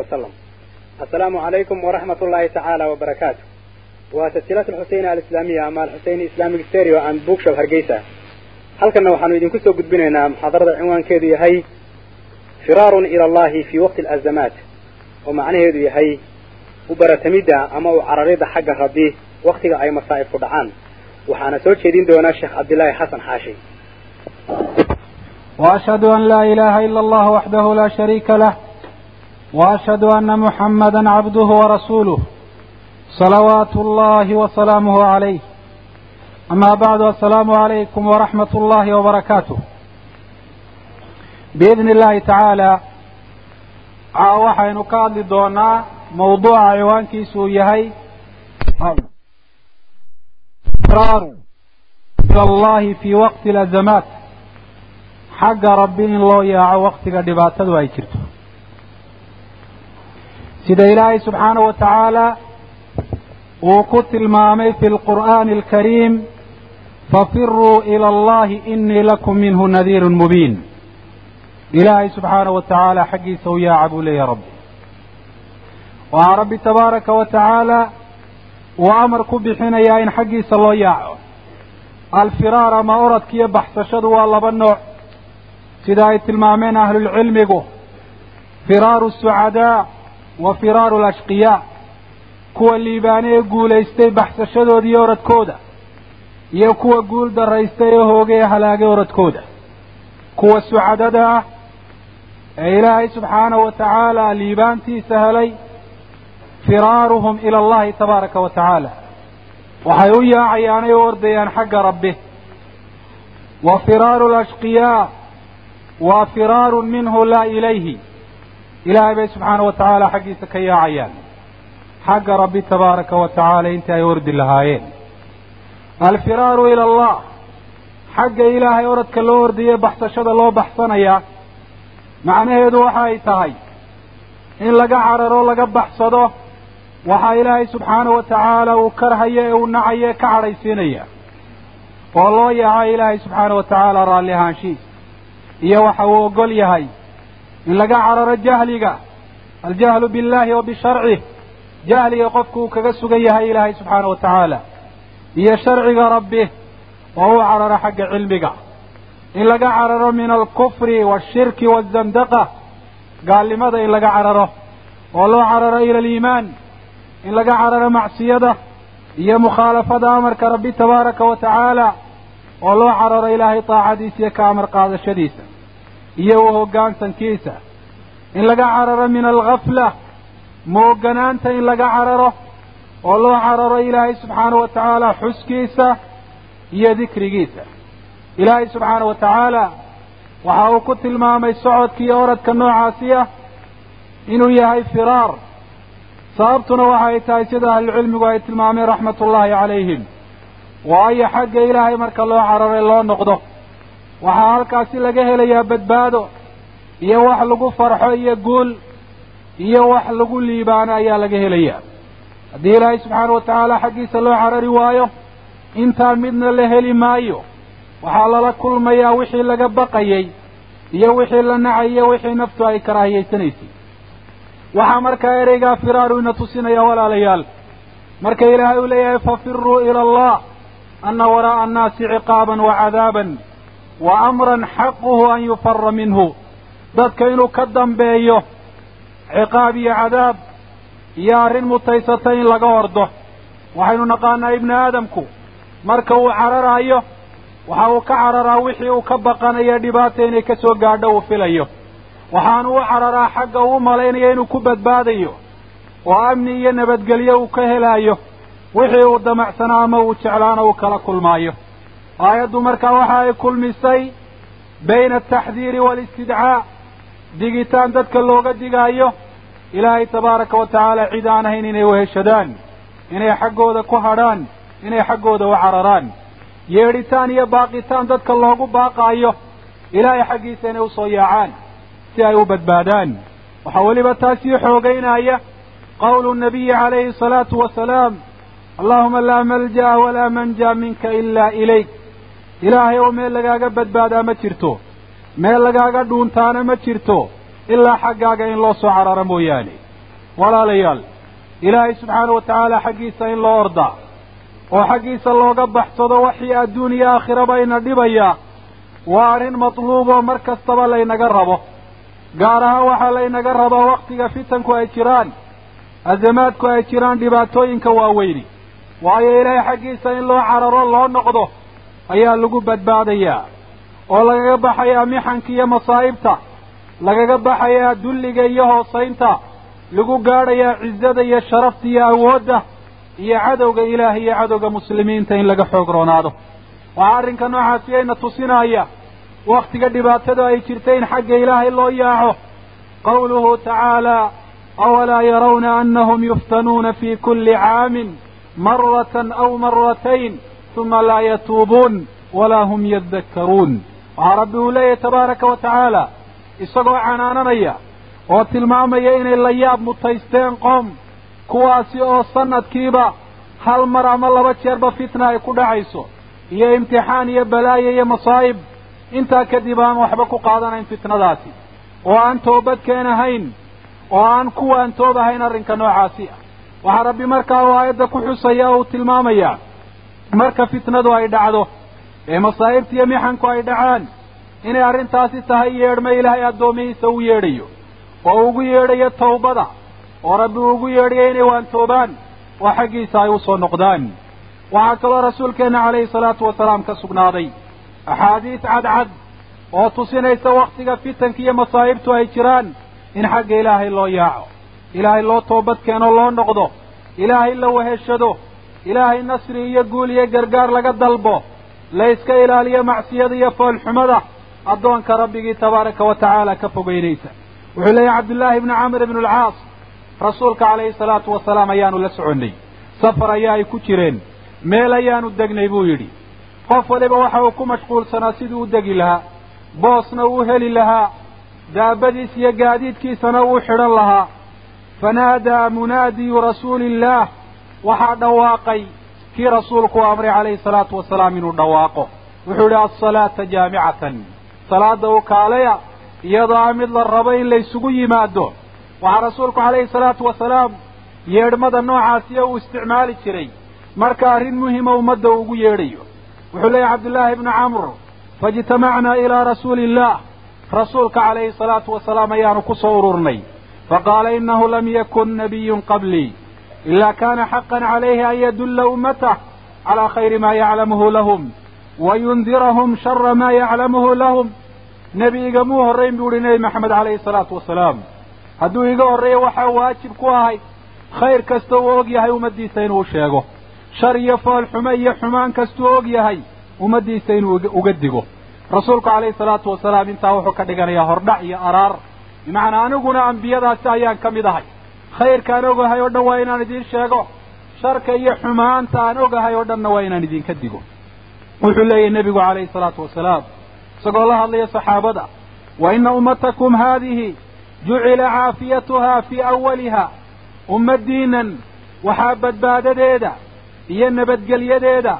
وسلم. السلام عليكم ورحمة الله تعالى وبركاته. وسلسلة الحسين الإسلامية مع الحسين إسلامي ستيريو عن بوكشوب هرقيسة halkan waxaanu idinku soo gudbinaynaa muxaadarada cinwaankeedu yahay firaarun ila allahi fi waqti alazamaat oo macnaheedu yahay u baratamidda ama u cararida xagga rabbi waktiga ay masaa'ibku dhacaan waxaana soo jeedin doonaa sheekh cabdillaahi xasan xaashi وأشهد أن لا إله إلا الله وحده لا شريك له واشهد أن محمدا عبده ورسوله صلوات الله وسلامه عليه. اما بعد السلام عليكم ورحمه الله وبركاته. باذن الله تعالى waxaynu ka hadli doonaa mawduuca ciwaankiisa uu yahay allahi fi waqti lazamaat xagga rabbi in loo yaaco waqtiga dhibaatadu ay jirto sida ilaahay subxaanahu wa uu ku tilmaamay fi lqur'aani alkariim fafiruu ila allahi inii lakum minhu nadiirun mubiin. Ilaahay subxaanahu wa xaggiisa u yaaca buu leeyahay rabbi. Waxaa rabbi tabaaraka wa tacaala uu amar ku bixinayaa in xaggiisa loo yaaco. Alfiraar ama oradka iyo baxsashadu waa laba nooc. Sida ay tilmaameen ahlulcilmigu firaaru sucadaa wa firaaru alashqiyaa kuwa liibaane ee guulaystay baxsashadooda iyo oradkooda iyo kuwa guul daraystay ee hoogay ee halaagay oradkooda kuwa sucadada ah ee ilaahay subxaanahu wa tacaala liibaantiisa helay firaaruhum ila allahi tabaaraka wa tacaala. Waxay u yaacayaanay u ordayaan xagga rabbi. Wa firaaru alashqiyaa waa firaarun minhu laa ilayhi ilaahay bay subxaana wa tacaala xaggiisa ka yaacayaan. Xagga rabbi tabaaraka wa tacaala intii ay ordi lahaayeen. Alfiraaru ila allah. Xagga ilaahay oradka loo ordaye baxsashada loo baxsanayaa macnaheedu waxa ay tahay in laga cararo laga baxsado waxaa ilaahay subxaanahu wa tacaala uu karhayo ee uu nacayo ee ka cadhaysiinaya. Oo loo yaaco ilaahay subxaana wa tacaala raalli ahaanshihiisa. Iyo waxa uu ogol yahay in laga cararo jahliga aljahlu billahi wa bisharcih jahliga qofku uu kaga sugan yahay ilaahay subxaana wa tacaala iyo sharciga rabbi oo u cararo xagga cilmiga. In laga cararo min alkufri washirki waazandaqa gaalnimada in laga cararo oo loo cararo ila aliimaan in laga cararo macsiyada iyo mukhaalafada amarka rabbi tabaaraka wa tacaala oo loo cararo ilaahay taacadiisa iyo ka amar qaadashadiisa iyo hoggaansankiisa in laga cararo min alghafla mooganaanta in laga cararo oo loo cararo ilaahay subxaana wa tacaala xuskiisa iyo dikrigiisa. Ilaahay subxaana wa tacaala waxa uu ku tilmaamay socodka iyo oradka noocaasi ah inuu yahay firaar. Sababtuna waxay tahay sida ahlucilmigu ay tilmaameen raxmatullaahi calayhim. Waayo xagga ilaahay marka loo cararo ee loo noqdo waxaa halkaasi laga helayaa badbaado iyo wax lagu farxo iyo guul iyo wax lagu liibaano ayaa laga helayaa. Haddii ilaahay subxaana wa tacaala xaggiisa loo carari waayo intaa midna la heli maayo waxaa lala kulmayaa wixii laga baqayey iyo wixii la nacayyo wixii naftu ay karaahiyaysanaysay waxaa markaa ereygaa firaaru ina tusinaya walaalayaal marka ilaahay uu leeyahay fafiruu ila allah ana waraa'a annaasi ciqaaban wa cadaaban wa amran xaquhu an yufara minhu. Dadka inuu ka dambeeyo ciqaab iyo cadaab iyo arrin mutaysata in laga ordo. Waxaynu naqaanaa ibni aadamku. Marka uu cararaayo waxa uu ka cararaa wixii uu ka baqanayo dhibaata inay ka soo gaadho uu filayo. Waxaanu u cararaa xagga uu malaynayo inuu ku badbaadayo. Oo amni iyo nabadgelyo uu ka helaayo. Wixii uu damacsana ama uu jeclaana uu kala kulmaayo aayaddu markaa waxa ay kulmisay bayna altaxdiiri waalistidcaa digitaan dadka looga digaayo. Ilaahay tabaaraka wa tacaala cid aan ahayn inay weheshadaan inay xaggooda ku hadhaan inay xaggooda u cararaan. Yeedhitaan iyo baaqitaan dadka loogu baaqaayo ilaahay xaggiisa inay u soo yaacaan si ay u badbaadaan. Waxaa weliba taasii xoogaynaya qawlu nabiyi calayhi asalaatu wasalaam allahuma laa malja'a walaa manja minka ilaa ilayk ilaahay oo meel lagaaga badbaadaa ma jirto. Meel lagaaga dhuuntaana ma jirto. Ilaa xaggaaga in loo soo cararo mooyaane. Walaalayaal ilaahay subxaana wa tacaala xaggiisa in loo ordaa oo xaggiisa looga baxsado waxii adduun iyo aakhiraba ina dhibayaa waa arrin matluuboo mar kastaba laynaga rabo. Gaar ahaan waxaa laynaga rabaa wakhtiga fitanku ay jiraan. Azamaadku ay jiraan dhibaatooyinka waaweyni waayo ilaahay xaggiisa in loo cararo loo noqdo ayaa lagu badbaadayaa oo lagaga baxayaa mixanka iyo masaa'ibta lagaga baxayaa dulliga iyo hoosaynta lagu gaadhayaa cizada iyo sharafta iyo awoodda iyo cadowga ilaahay iyo cadowga muslimiinta in laga xoog roonaado. Waxaa arrinka noocaasi ayna tusinaya wakhtiga dhibaatadu ay jirta in xagga ilaahay loo yaaco. Qawluhu tacaala awalaa yarawna annahum yuftanuuna fii kulli caamin maratan aw maratayn uma laa yatuubuun walaa hum yadakkaruun waxaa rabbi uu leeyahy tabaaraka wa tacaala isagoo canaananaya oo tilmaamaya inay la yaab mutaysteen qoom kuwaasi oo sanadkiiba hal mar ama laba jeerba fitna ay ku dhacayso iyo imtixaan iyo balaayo iyo masaa'ib intaa kadib aan waxba ku qaadanayn fitnadaasi oo aan toobadkeen ahayn oo aan kuwaan toob ahayn arrinka noocaasi ah waxaa rabbi markaa uu aayadda ku xusaya oo uu tilmaamayaa marka fitnadu ay dhacdo ee masaa'ibta iyo mixanku ay dhacaan inay arrintaasi tahay yeedhma ilaahay addoomihiisa u yeedhayo oo ugu yeedhayo tawbada oo rabbi ugu yeedhayo inay waantoobaan oo xaggiisa ay u soo noqdaan. Waxaa kaloo rasuulkeenna calayhi salaatu wasalaam ka sugnaaday axaadiis cadcad oo tusinaysa wakhtiga fitanka iyo masaa'ibtu ay jiraan in xagga ilaahay loo yaaco. Ilaahay loo toobad keeno loo noqdo. Ilaahay la weheshado ilaahay nasri iyo guul iyo gargaar laga dalbo la yska ilaaliyo macsiyada iyo foolxumada addoonka rabbigii tabaaraka wa tacaala ka fogeynaysa wuxuu leeyahy cabdullaahi ibni camr ibnu alcaas rasuulka calayhi salaatu wasalaam ayaanu la soconnay. Safar ayaa ay ku jireen meel ayaanu degnay buu yidhi. Qof waliba waxa uu ku mashquulsanaa siduu u degi lahaa boosna uu heli lahaa daabadiis iyo gaadiidkiisana uu xidhan lahaa. Fanaadaa munaadiyu rasuuli illaah waxaa dhawaaqay kii rasuulku amray calayhi salaatu wasalaam inuu dhawaaqo. Wuxuu yidhi alsalaata jaamicatan. Salaada kaalaya iyadoo ah mid la rabo in laysugu yimaado. Waxaa rasuulku calayhi salaatu wasalaam yeedhmada noocaasiyo uu isticmaali jiray. Marka arrin muhima ummadda uu ugu yeedhayo. Wuxuu leeyahy cabdullaahi ibnu camr faijtamacnaa ilaa rasuuli illaah rasuulka calayhi salaatu wasalaam ayaanu ku soo ururnay. Faqaala innahu lam yakun nabiyun qablii ilaa kaana xaqan calayhi an yadulla ummatah calaa khayri maa yaclamuhu lahum wayundirahum shara maa yaclamuhu lahum nebi igamuu horrayn buu ihi nebi maxamed calayhi salaatu wasalaam hadduu iga horreeyo waxaa waajib ku ahay khayr kasta uu og yahay ummaddiisa inuu sheego shar iyo foolxumo iyo xumaan kastuu og yahay ummaddiisa inuu uga digo rasuulku calayhi salaatu wasalaam intaa wuxuu ka dhiganayaa hordhac iyo araar bimacnaa aniguna ambiyadaasi ayaan ka mid ahay khayrkaan ogahay oo dhan waa inaan idiin sheego. Sharka iyo xumaanta aan ogahay oo dhanna waa inaan idinka digo. Wuxuu leeyahy nebigu calayhi salaatu wasalaam isagoo la hadlaya saxaabada wa inna ummatakum haadihi jucila caafiyatuhaa fii awaliha ummaddiinan waxaa badbaadadeeda iyo nabadgelyadeeda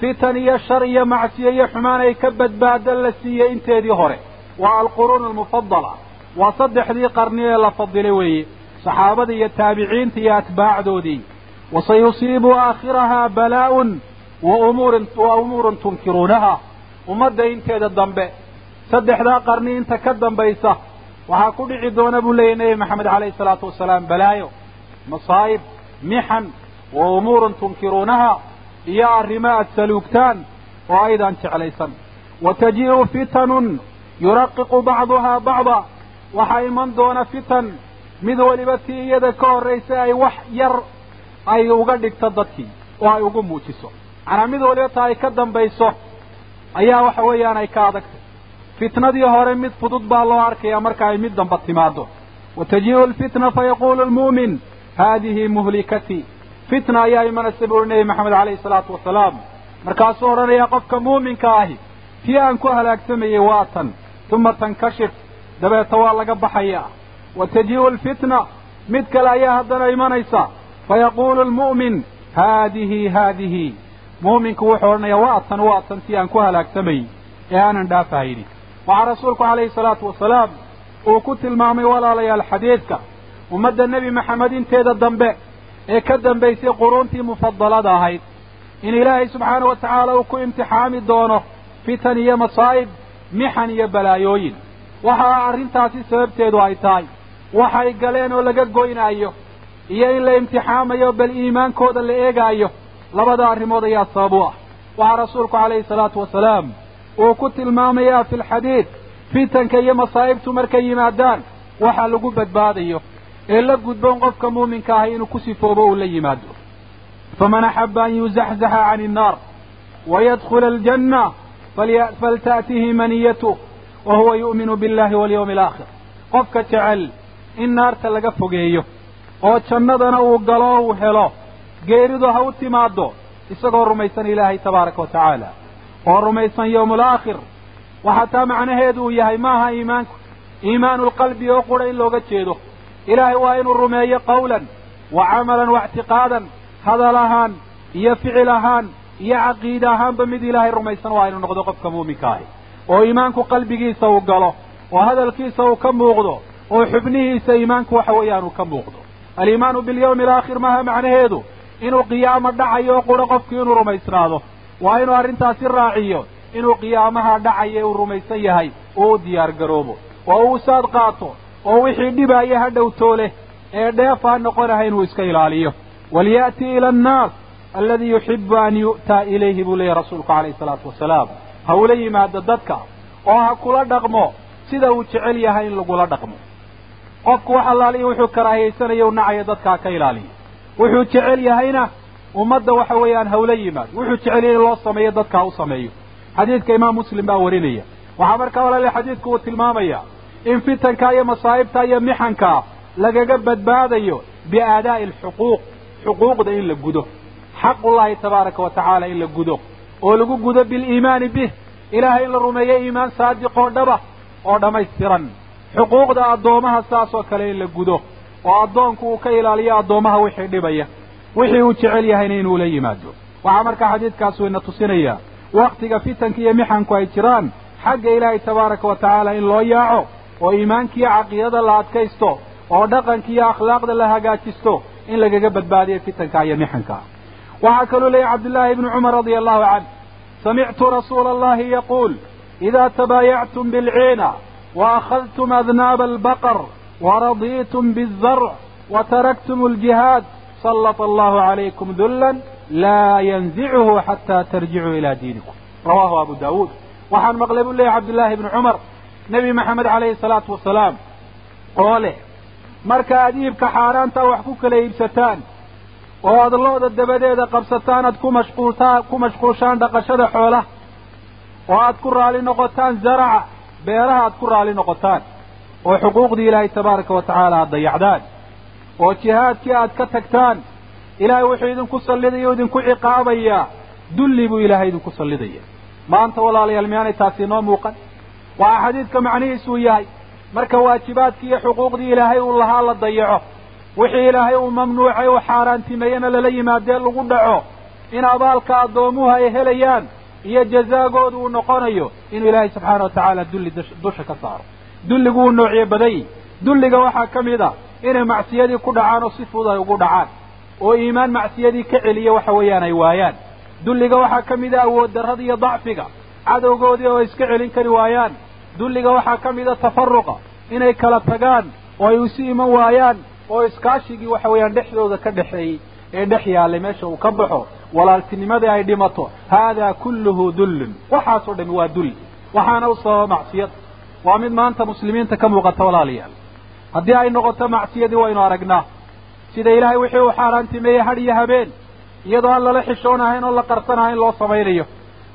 fitan iyo shar iyo macsiyo iyo xumaan ay ka badbaado la siiyey inteedii hore. Waa alquruun almufadala waa saddexdii qarni ee la fadilay weeye saxaabada iyo taabiciinta iyo atbaacdoodii wasayusiibu aakhirahaa balaa'un wa umuurin wa umuurun tunkiruunaha ummadda inteeda dambe saddexdaa qarni inta ka dambaysa waxaa ku dhici doona buu leeyahy nebi maxamed calayhi salaatu wasalaam balaayo masaa'ib mixan wa umuurun tunkiruunaha iyo arrimo aad saluugtaan oo aydaan jeclaysan. Wa tajii'u fitanun yuraqiqu bacduhaa bacda waxaa iman doona fitan mid weliba tii iyada ka horraysa ay wax yar ay uga dhigto dadkii oo ay ugu muujiso. Macnaa mid waliba taa ay ka dambayso ayaa waxa weeyaan ay ka adagtay. Fitnadii hore mid fudud baa loo arkaya marka ay mid damba timaado wa tajii'u alfitna fayaquulu almu'min haadihi muhlikatii fitna ayaa imanaysa buu uhi nebi maxamed calayhi salaatu wasalaam markaasuu odhanayaa qofka muuminka ahi tii aan ku halaagsamayey waa tan tuma tankashif. Dabeeta waa laga baxayaa wa tajii'u alfitna mid kale ayaa haddana imanaysa fayaquulu almu'min haadihi haadihi mu'minku wuxuu odhanayaa waa tan waa tan tii aan ku halaagsamayey ee aanan dhaafahaynin waxaa rasuulku calayhi salaatu wasalaam uu ku tilmaamay walaalayaal xadiidka ummadda nebi maxamed inteeda dambe ee ka dambaysay quruuntii mufadalada ahayd in ilaahay subxaana wa tacaala uu ku imtixaami doono fitan iyo masaa'ib mixan iyo balaayooyin waxa arrintaasi sababteedu ay tahay waxay galeen oo laga goynaayo. Iyo in la imtixaamayo bal iimaankooda la eegaayo. Labada arrimood ayaa sabab u ah. Waxaa rasuulku calayhi salaatu wasalaam uu ku tilmaamayaa fi lxadiid fitanka iyo masaa'ibtu markay yimaadaan waxa lagu badbaadayo. Ee la gudboon qofka muuminka ahi inuu ku sifoobo uu la yimaado. Faman axaba an yuzaxzaxa can innaar wayadkhula aljanna falta'tihi maniyatuh wa huwa yu'minu billahi walyawmi alaakhir qofka jecel in naarta laga fogeeyo oo jannadana uu galo oo uu helo. Geeridu ha u timaaddo isagoo rumaysan ilaahay tabaaraka wa tacaala. Oo rumaysan yowmul aakhir waxaa taa macnaheedu uu yahay maaha iimaanku? Iimaanu lqalbi oo qura in looga jeedo. Ilaahay waa inuu rumeeyo qawlan wa camalan wa ictiqaadan hadal ahaan iyo ficil ahaan iyo caqiida ahaanba mid ilaahay rumaysan waa inuu noqdo qofka muuminka ahi. Oo iimaanku qalbigiisa uu galo oo hadalkiisa uu ka muuqdo oo xubnihiisa iimaanku waxa weeyaan uu ka muuqdo. Aliimaanu bilyawmi alaakhir maaha macnaheedu? Inuu qiyaamo dhacayo oo quro qofkii inuu rumaysnaado waa inuu arrintaasi raaciyo inuu qiyaamaha dhacayo uu rumaysan yahay oo u diyaar garoobo. Oo uu saad qaato oo wixii dhibaaya ha dhowtoole ee dheef ha noqonaha inuu iska ilaaliyo. Waliya'ti ila annaas alladii yuxibu an yu'taa ilayhi buu leeyahy rasuulku calayhi salaatu wasalaam. Ha ula yimaado dadka oo ha kula dhaqmo sida uu jecel yahay in lagula dhaqmo qofku wax allaaliya wuxuu karaahiyaysanayo u nacayo dadka ha ka ilaaliyo wuxuu jecel yahayna ummadda waxa weeyaan hawla yimaado wuxuu jecel yahay in loo sameeyo dadka ha u sameeyo. Xadiidka imaam muslim baa warinaya. Waxaa markaa walaale xadiidku uu tilmaamaya in fitanka iyo masaa'ibta iyo mixanka lagaga badbaadayo biaadaa'i alxuquuq xuquuqda in la gudo. Xaqullahi tabaaraka wa tacaala in la gudo. Oo lagu gudo biliimaani bih. Ilaahay in la rumeeyo iimaan saadiqoo dhaba oo dhammaystiran xuquuqda addoomaha saas oo kale in la gudo oo addoonku uu ka ilaaliyo addoomaha wixii dhibaya wixii uu jecel yahayna inuu la yimaado. Waxaa markaa xadiidkaas wayna tusinayaa waktiga fitanka iyo mixanku ay jiraan xagga ilaahay tabaaraka wa tacaala in loo yaaco oo iimaankiiyo caqiidada la adkaysto oo dhaqanka iyo akhlaaqda la hagaajisto in lagaga badbaadiyo fitanka iyo mixanka. Waxaa kaluu leeyahy cabdullaahi ibnu cumar radia allahu canh samictu rasuula allahi yaquul idaa tabaayactum bilciina وأخذتم أذناب البقر ورضيتم بالزرع وتركتم الجهاد. سلط الله عليكم ذلا لا ينزعه حتى ترجعوا إلى دينكم. رواه أبو داود. waxaan maqlay buu عبد الله بن عمر نبي محمد عليه الصلاة والسلام oo leh marka aad iibka xaaraanta wax ku kala iibsataan oo aad lo-da dabadeeda qabsataan aad ku mashquultaan ku mashquulshaan dhaqashada xoolaha oo aad ku raali noqotaan zaraca beeraha aad ku raali noqotaan oo xuquuqdii ilaahay tabaaraka wa tacaala aad dayacdaan oo jihaadkii aad ka tagtaan ilaahay wuxuu idinku sallidaya o idinku ciqaabayaa dulli buu ilaahay idinku sallidaya. Maanta walaalayaal miyaanay taasi inoo muuqan? Waxaa xadiidka macnihiisuu yahay marka waajibaadkii iyo xuquuqdii ilaahay uu lahaa la dayaco wixii ilaahay uu mamnuucay uu xaaraantimeeyena lala yimaadee lagu dhaco in abaalka addoomuhu ay helayaan iyo jazaagoodu uu noqonayo inuu ilaahay subxaana wa tacaala dulli dusha ka saaro. Dulligu uu noocyo baday. Dulliga waxaa ka mid a inay macsiyadii ku dhacaan oo si fudud ay ugu dhacaan oo iimaan macsiyadii ka celiya waxa weeyaan ay waayaan. Dulliga waxaa ka mid a awood darrada iyo dacfiga cadowgoodii oo iska celin kari waayaan. Dulliga waxaa ka mid a tafaruqa inay kala tagaan oo ay isu iman waayaan oo iskaashigii waxa weeyaan dhexdooda ka dhexeeyey ee dhex yaallay meesha uu ka baxo walaaltinimadii ay dhimato haadaa kulluhu dullun. Waxaasoo dhami waa dulli waxaana u sababa macsiyad. Waa mid maanta muslimiinta ka muuqata walaalayaal. Haddii ay noqoto macsiyadii waynu aragnaa sida ilaahay wixii uu xaaraantimeeyey had iyo habeen iyadoo aan lala xishoonahayn oo la qarsanahayn loo samaynayo.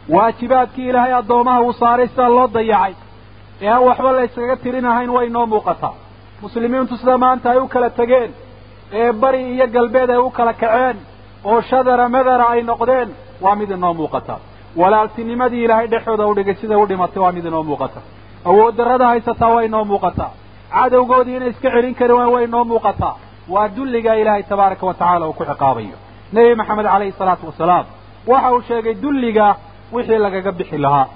Waajibaadkii ilaahay addoomaha uu saaray sidaa loo dayacay ee aan waxba la yskaga tirinahayn way noo muuqataa. Muslimiintu sida maanta ay u kala tegeen ee bari iyo galbeed ay u kala kaceen oo shadara madara ay noqdeen waa mid inoo muuqata. Walaaltinimadii ilaahay dhexooda u dhigay siday u dhimatay waa mid inoo muuqata. Awood darrada haysataa waa inoo muuqataa cadowgoodii inay iska celin kari waan waa inoo muuqataa waa dulligaa ilaahay tabaaraka wa tacaala uu ku ciqaabayo. Nebi maxamed calayhi salaatu wasalaam waxa uu sheegay dulliga wixii lagaga bixi lahaa.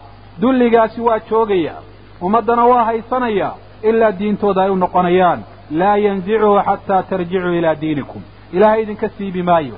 Dulligaasi waa joogaya ummaddana waa haysanaya ilaa diintooda ay u noqonayaan laa yanzicuhu xataa tarjicuu ilaa diinikum ilaahay idinka siibi maayo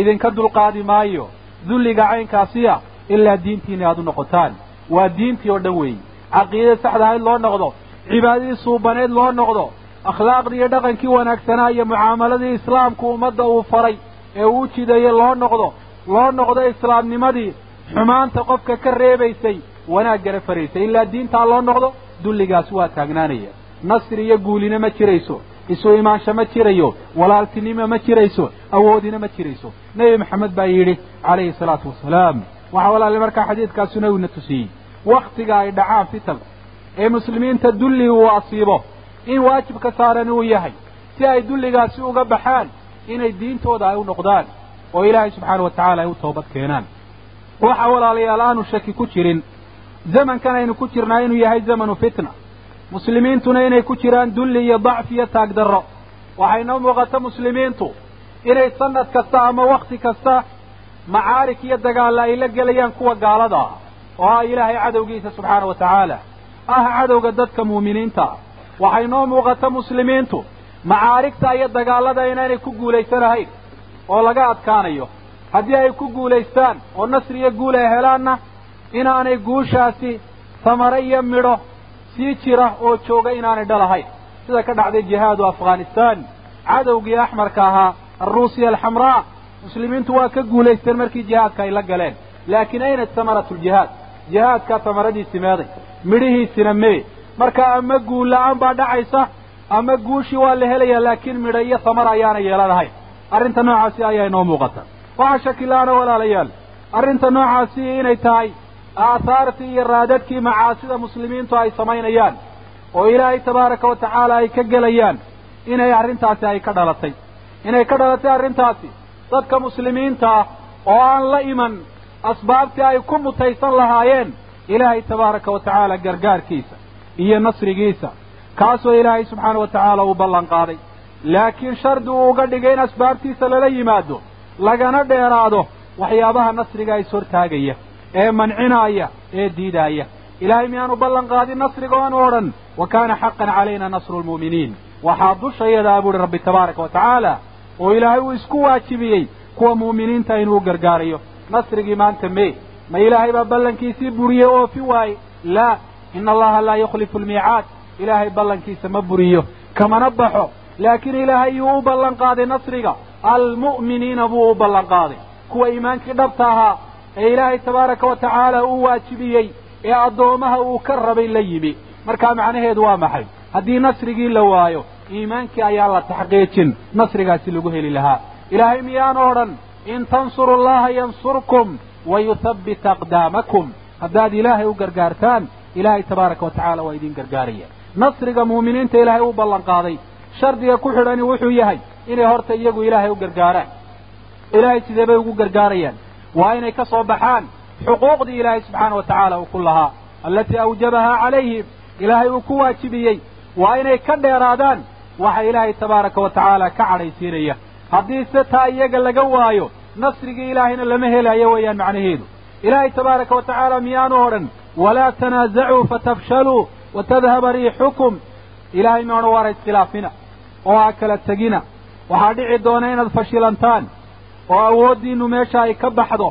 idinka dulqaadi maayo dulliga caynkaasiya ilaa diintiina aad u noqotaan waa diintii oo dhan weeyi caqiidada saxda ahayd loo noqdo cibaadadii suubaneed loo noqdo akhlaaqdii iyo dhaqankii wanaagsanaa iyo mucaamaladii islaamku ummadda uu faray ee uu jideeyey loo noqdo loo noqdo islaamnimadii xumaanta qofka ka reebaysay wanaaggana faraysay ilaa diintaa loo noqdo dulligaas waa taagnaanaya nasri iyo guulina ma jirayso. Isu imaansho ma jirayo. Walaaltinimo ma jirayso. Awoodina ma jirayso. Nebi maxamed baa yidhi calayhi salaatu wasalaam waxaa walaale markaa xadiidkaasuna uuna tusiyey. Wakhtiga ay dhacaan fitanka ee muslimiinta dulli uu asiibo in waajibka saaran uu yahay si ay dulligaasi uga baxaan inay diintooda ay u noqdaan oo ilaahay subxaana wa tacaala ay u toobad keenaan. Waxaa walaalayaal aanu shaki ku jirin. Zamankan aynu ku jirnaa inuu yahay zamanu fitna muslimiintuna inay ku jiraan dulli iyo dacfi iyo taagdarro. Waxay noo muuqata muslimiintu inay sanad kasta ama wakhti kasta macaarik iyo dagaalla ay la gelayaan kuwa gaalada ah oo ah ilaahay cadowgiisa subxaana wa tacaala ah cadowga dadka muuminiinta. Waxay noo muuqata muslimiintu macaarigta iyo dagaallada inaanay ku guulaysanahayn oo laga adkaanayo. Haddii ay ku guulaystaan oo nasri iyo guul ay helaanna inaanay guushaasi samare iyo midho sii jira oo jooga inaanay dhalahayn sida ka dhacday jihaadu afghanistaan cadowgii axmarka ahaa alruusiya alxamraa. Muslimiintu waa ka guulaysteen markii jihaadka ay la galeen. Laakiin ayna samaratu ljihaad jihaadkaa samaradiisi meeday midhihiisina mee. Marka ama guul la'aan baa dhacaysa ama guushii waa la helayaa laakiin midho iyo samar ayaana yeelanahayn arrinta noocaasi ayaa inoo muuqata waxaa shakilaana walaalayaal. Arrinta noocaasi inay tahay aahaartii iyo raadadkii macaasida muslimiintu ay samaynayaan oo ilaahay tabaaraka wa tacaala ay ka gelayaan inay arrintaasi ay ka dhalatay. Inay ka dhalatay arrintaasi dadka muslimiinta ah oo aan la iman asbaabtii ay ku mutaysan lahaayeen ilaahay tabaaraka wa tacaala gargaarkiisa iyo nasrigiisa. Kaasoo ilaahay subxaana wa tacaala uu ballan qaaday. Laakiin shardi uu uga dhigay in asbaabtiisa lala yimaado lagana dheeraado waxyaabaha nasriga is hortaagaya ee mancinaaya ee diidaaya. Ilaahay miyaanu ballan qaadin nasriga oanu odhan? Wa kaana xaqan calayna nasru lmu'miniin waxaa dushayadaa buuhi rabbi tabaaraka wa tacaala oo ilaahay uu isku waajibiyey kuwa mu'miniinta inuu gargaarayo. Nasrigii maanta mee ma ilaahay baa ballankiisii buriyey oo oofin waaye? Laa ina allaha laa yukhlifu almiicaad. Ilaahay ballankiisa ma buriyo. Kamana baxo. Laakiin ilaahay yuu u ballan qaaday nasriga. Almu'miniina buu u ballan qaaday. Kuwa iimaankii dhabta ahaa ee ilaahay tabaaraka wa tacaala uu waajibiyey ee addoomaha uu ka rabay la yimi. Markaa macnaheedu waa maxay? Haddii nasrigii la waayo iimaankii ayaan la taxqiijin. Nasrigaasi lagu heli lahaa. Ilaahay miyaanu odhan in tansuru allaha yansurkum wa yuthabbit aqdaamakum. Haddaad ilaahay u gargaartaan ilaahay tabaaraka wa tacaala waa idin gargaaraya. Nasriga muuminiinta ilaahay u ballan qaaday shardiga ku xidhani wuxuu yahay inay horta iyagu ilaahay u gargaaraan. Ilaahay sidee bay ugu gargaarayaan waa inay ka soo baxaan xuquuqdii ilaahay subxaana wa tacaala uu ku lahaa allatii awjabahaa calayhim ilaahay uu ku waajibiyey. Waa inay ka dheeraadaan waxa ilaahay tabaaraka wa tacaala ka cadhaysiinaya. Haddii se taa iyaga laga waayo nasrigii ilaahayna lama helayo weeyaan macnaheedu. Ilaahay tabaaraka wa tacaala miyaanu odhan walaa tanaasacuu fatafshaluu wa tadhaba riixukum. Ilaahay miyaanu waara iskhilaafina oo ha kala tegina. Waxaa dhici doona inaad fashilantaan oo awooddiinnu meesha ay ka baxdo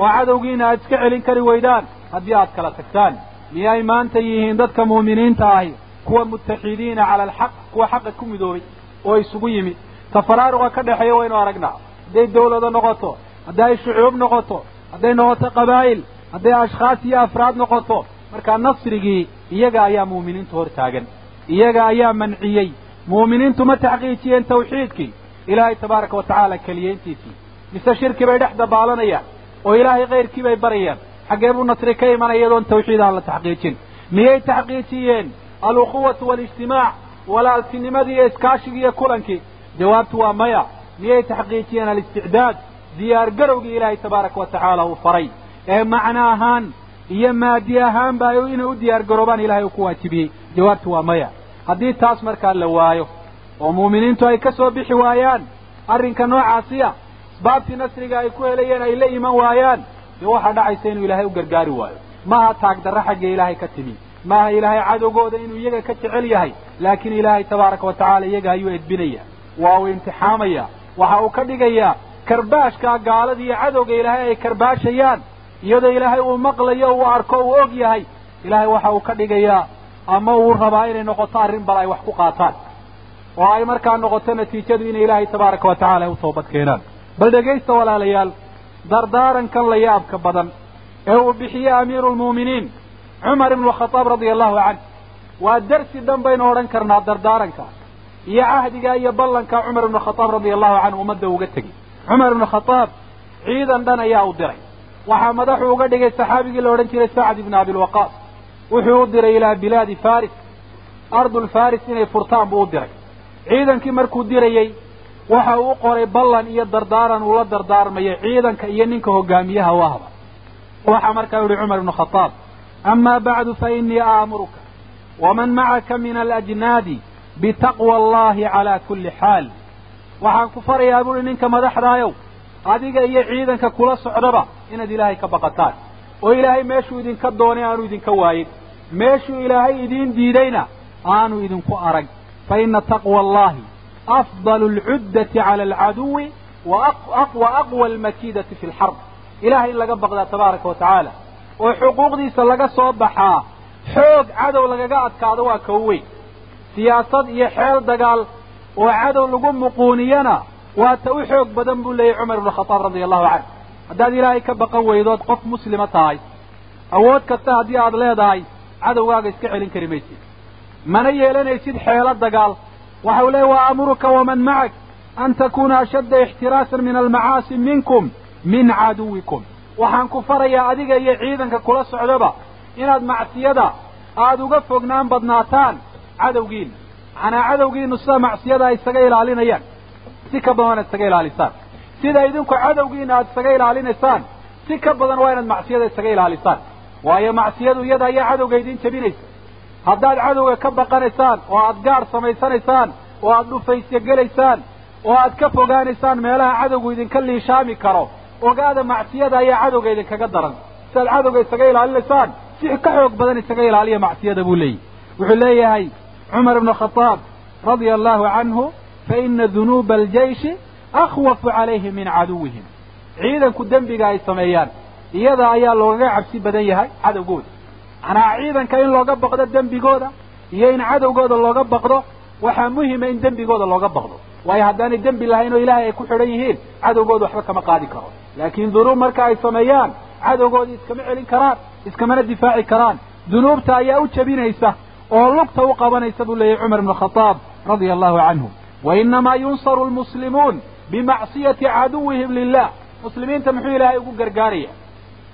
oo cadowgiina aad iska celin kari weydaan haddii aad kala tagtaan. Miyay maanta yihiin dadka mu'miniinta ahi kuwa mutaxidiina cala alxaq kuwa xaqa ku midoobay oo isugu yimi tafaraaruqa ka dhexeeya waynu aragnaa. Hadday dawlado noqoto hadday ay shucuub noqoto hadday noqoto qabaa'il hadday ashkhaas iyo afraad noqoto markaa nasrigii iyaga ayaa mu'miniintu hor taagan iyaga ayaa manciyey. Mu'miniintu ma taxqiijiyeen tawxiidkii. Ilaahay tabaaraka wa tacaala keliyeyntiisii mise shirki bay dhex dabaalanayaan oo ilaahay kayrkii bay barayaan. Xaggee buu nasri ka imanaya iyadoon tawxiid aan la taxqiijin. Miyay taxqiijiyeen? Alukhuwatu waalijtimaac walaaltinimadii iyo iskaashigii iyo kulankii. Jawaabtu waa maya. Miyay taxqiijiyeen alisticdaad diyaar garowgii ilaahay tabaaraka wa tacaala uu faray. Ee macno ahaan iyo maadi ahaanba inay u diyaar garoobaan ilahay uu ku waajibiyey. Jawaabtu waa maya. Haddii taas markaa la waayo oo muuminiintu ay ka soo bixi waayaan arrinka noocaasiya asbaabtii nasriga ay ku helayeen ay la iman waayaan dee waxaa dhacaysa inuu ilaahay u gargaari waayo. Maaha taagdarra xagga ilaahay ka timi. Maaha ilaahay cadowgooda inuu iyaga ka jecel yahay. Laakiin ilaahay tabaaraka wa tacala iyaga ayuu edbinaya. Waa uu imtixaamaya waxa uu ka dhigayaa karbaashkaa gaalada iyo cadowga ilaahay ay karbaashayaan. Iyadoo ilaahay uu maqlayo uu arko uu og yahay. Ilaahay waxa uu ka dhigayaa ama uu rabaa inay noqoto arrin bal ay wax ku qaataan. Oo ay markaa noqoto natiijadu inay ilaahay tabaaraka wa tacala ay u toobad keenaan bal dhegaysta walaalayaal dardaarankan la yaabka badan ee uu bixiyey amiiru lmu'miniin cumar ibnu khadaab radia allahu canh waa darsi dhan baynu odhan karnaa dardaaranka iyo cahdiga iyo ballanka cumar ibnu khadaab radia allahu canhu ummadda uga tegey cumar ibnu khadaab ciidan dhan ayaa u diray. Waxaa madaxuu uga dhigay saxaabigii la odhan jiray sacd ibnu abilwaqaas wuxuu u diray ilaa bilaadi faris ardul faris inay furtaan buu u diray. Ciidankii markuu dirayey waxa uu qoray ballan iyo dardaaran uu la dardaarmayo ciidanka iyo ninka hogaamiyaha u ahba. Waxaa markaa yihi cumar ibnu khadaab ama bacdu fa inii aamuruka waman macaka min alajnaadi bitaqwa allahi calaa kulli xaal. Waxaan ku farayaa buuhi ninka madaxdaayow adiga iyo ciidanka kula socdaba inaad ilaahay ka baqataan. Oo ilaahay meeshuu idinka doonay aanu idinka waayin. Meeshuu ilaahay idiin diidayna aanu idinku arag. Fa ina taqwa allahi afdalu alcuddati cala alcaduwi wa aqwa almakiidati fi lxarb ilahay in laga baqdaa tabaaraka wa tacaala oo xuquuqdiisa laga soo baxaa xoog cadow lagaga adkaado waa kow weyn siyaasad iyo xeel dagaal oo cadow lagu muquuniyana waa ta u xoog badan buu leeyahy cumar ibnu khadaab radia allahu canhu haddaad ilaahay ka baqan weydood qof muslima tahay awood kasta haddii aad leedahay cadowgaaga iska celin kari maysid mana yeelanaysid xeelo dagaal waxa uu leeya wa amuruka waman macak an takuna ashadda ixtiraasan min almacaasi minkum min caduwikum. Waxaan ku farayaa adiga iyo ciidanka kula socdaba inaad macsiyada aada uga fognaan badnaataan cadowgiina macnaa cadowgiinu sida macsiyada ay isaga ilaalinayaan si ka badan waa inaad isaga ilaalisaan. Sida idinku cadowgiina aada isaga ilaalinaysaan si ka badan waa inaad macsiyada isaga ilaalisaan. Waayo macsiyadu iyada ayaa cadowga idiin jebinaysa haddaad cadowga ka baqanaysaan oo aad gaadh samaysanaysaan oo aad dhufaysya gelaysaan oo aad ka fogaanaysaan meelaha cadowgu idinka liishaami karo ogaada macsiyada ayaa cadowga idinkaga daran. Si aad cadowga isaga ilaalinaysaan si ka xoog badan isaga ilaaliya macsiyada buu leeyahy wuxuu leeyahay cumar ibnu khadaab radia allahu canhu fa ina dunuuba aljayshi akhwafu calayhim min caduwihim. Ciidanku dembiga ay sameeyaan iyada ayaa loogaga cabsi badan yahay cadowgooda macnaa ciidanka in looga baqdo dembigooda iyo in cadowgooda looga baqdo waxaa muhima in dembigooda looga baqdo. Waayo haddaanay dembi lahayn oo ilaahay ay ku xidhan yihiin cadowgooda waxba kama qaadi karo. Laakiin dunuub marka ay sameeyaan cadowgoodii iskama celin karaan iskamana difaaci karaan. Dunuubta ayaa u jebinaysa oo lugta u qabanaysa buu leeyahy cumar ibnu khadaab radia allahu canhu wa inamaa yunsaru lmuslimuun bimacsiyati caduwihim lilah muslimiinta muxuu ilaahay ugu gargaaraya?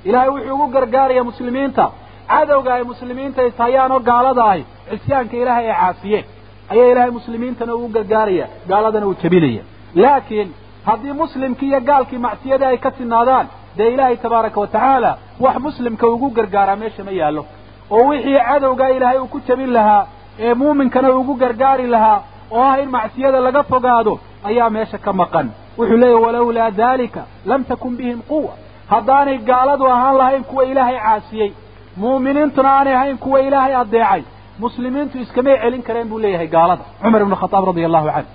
Ilaahay wuxuu ugu gargaaraya muslimiinta cadowga ay muslimiinta ishayaan oo gaalada ahi cisyaanka ilaahay ay caasiyeen ayaa ilaahay muslimiintana ugu gargaaraya gaaladana uu jebinaya laakiin haddii muslimkii iyo gaalkii macsiyadii ay ka sinaadaan dee ilaahay tabaaraka wa tacaala wax muslimka ugu gargaaraa meesha ma yaallo. Oo wixii cadowgaa ilaahay uu ku jebin lahaa ee muuminkana ugu gargaari lahaa oo ah in macsiyada laga fogaado ayaa meesha ka maqan. Wuxuu leeyahy walawlaa daalika lam takun bihim quwa haddaanay gaaladu ahaan lahayn kuwa ilaahay caasiyey muuminiintuna aanay ahayn kuwa ilaahay addeecay. Muslimiintu iskamay celin kareen buu leeyahay gaalada. Cumar ibnu khadaab radia allahu canhu.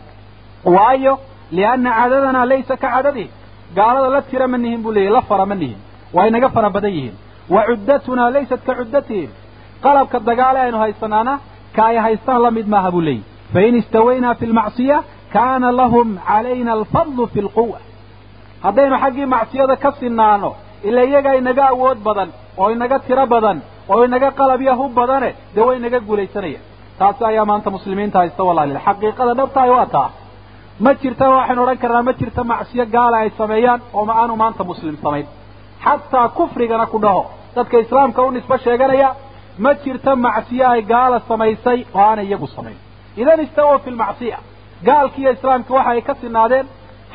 Waayo lianna cadadanaa laysa ka cadadihim gaalada la tira ma nihin buu leeyahy la fara ma nihin. Waa inaga fara badan yihiin. Wa cuddatunaa laysat ka cuddatihim. Qalabka dagaale aynu haysanaana ka ay haystaan la mid maaha buu leeyahy fain istawaynaa fi lmacsiya kaana lahum calayna alfadlu fi lquwa haddaynu xaggii macsiyada ka sinaano ila iyagaa inaga awood badan oo inaga tiro badan oo inaga qalab yahu badane dee way inaga guulaysanayaan taasi ayaa maanta muslimiinta haysta wallahi xaqiiqada dhabtahay waa taa ma jirta waxaynu odhan karnaa ma jirta macsiyo gaala ay sameeyaan oo ma aanu maanta muslim samayn. Xataa kufrigana ku dhaho. Dadka islaamka u nisbo sheeganaya ma jirta macsiyo ay gaala samaysay oo aanay iyagu samayn. Idan istawa fi lmacsiya gaalki iyo islaamka waxa ay ka sinaadeen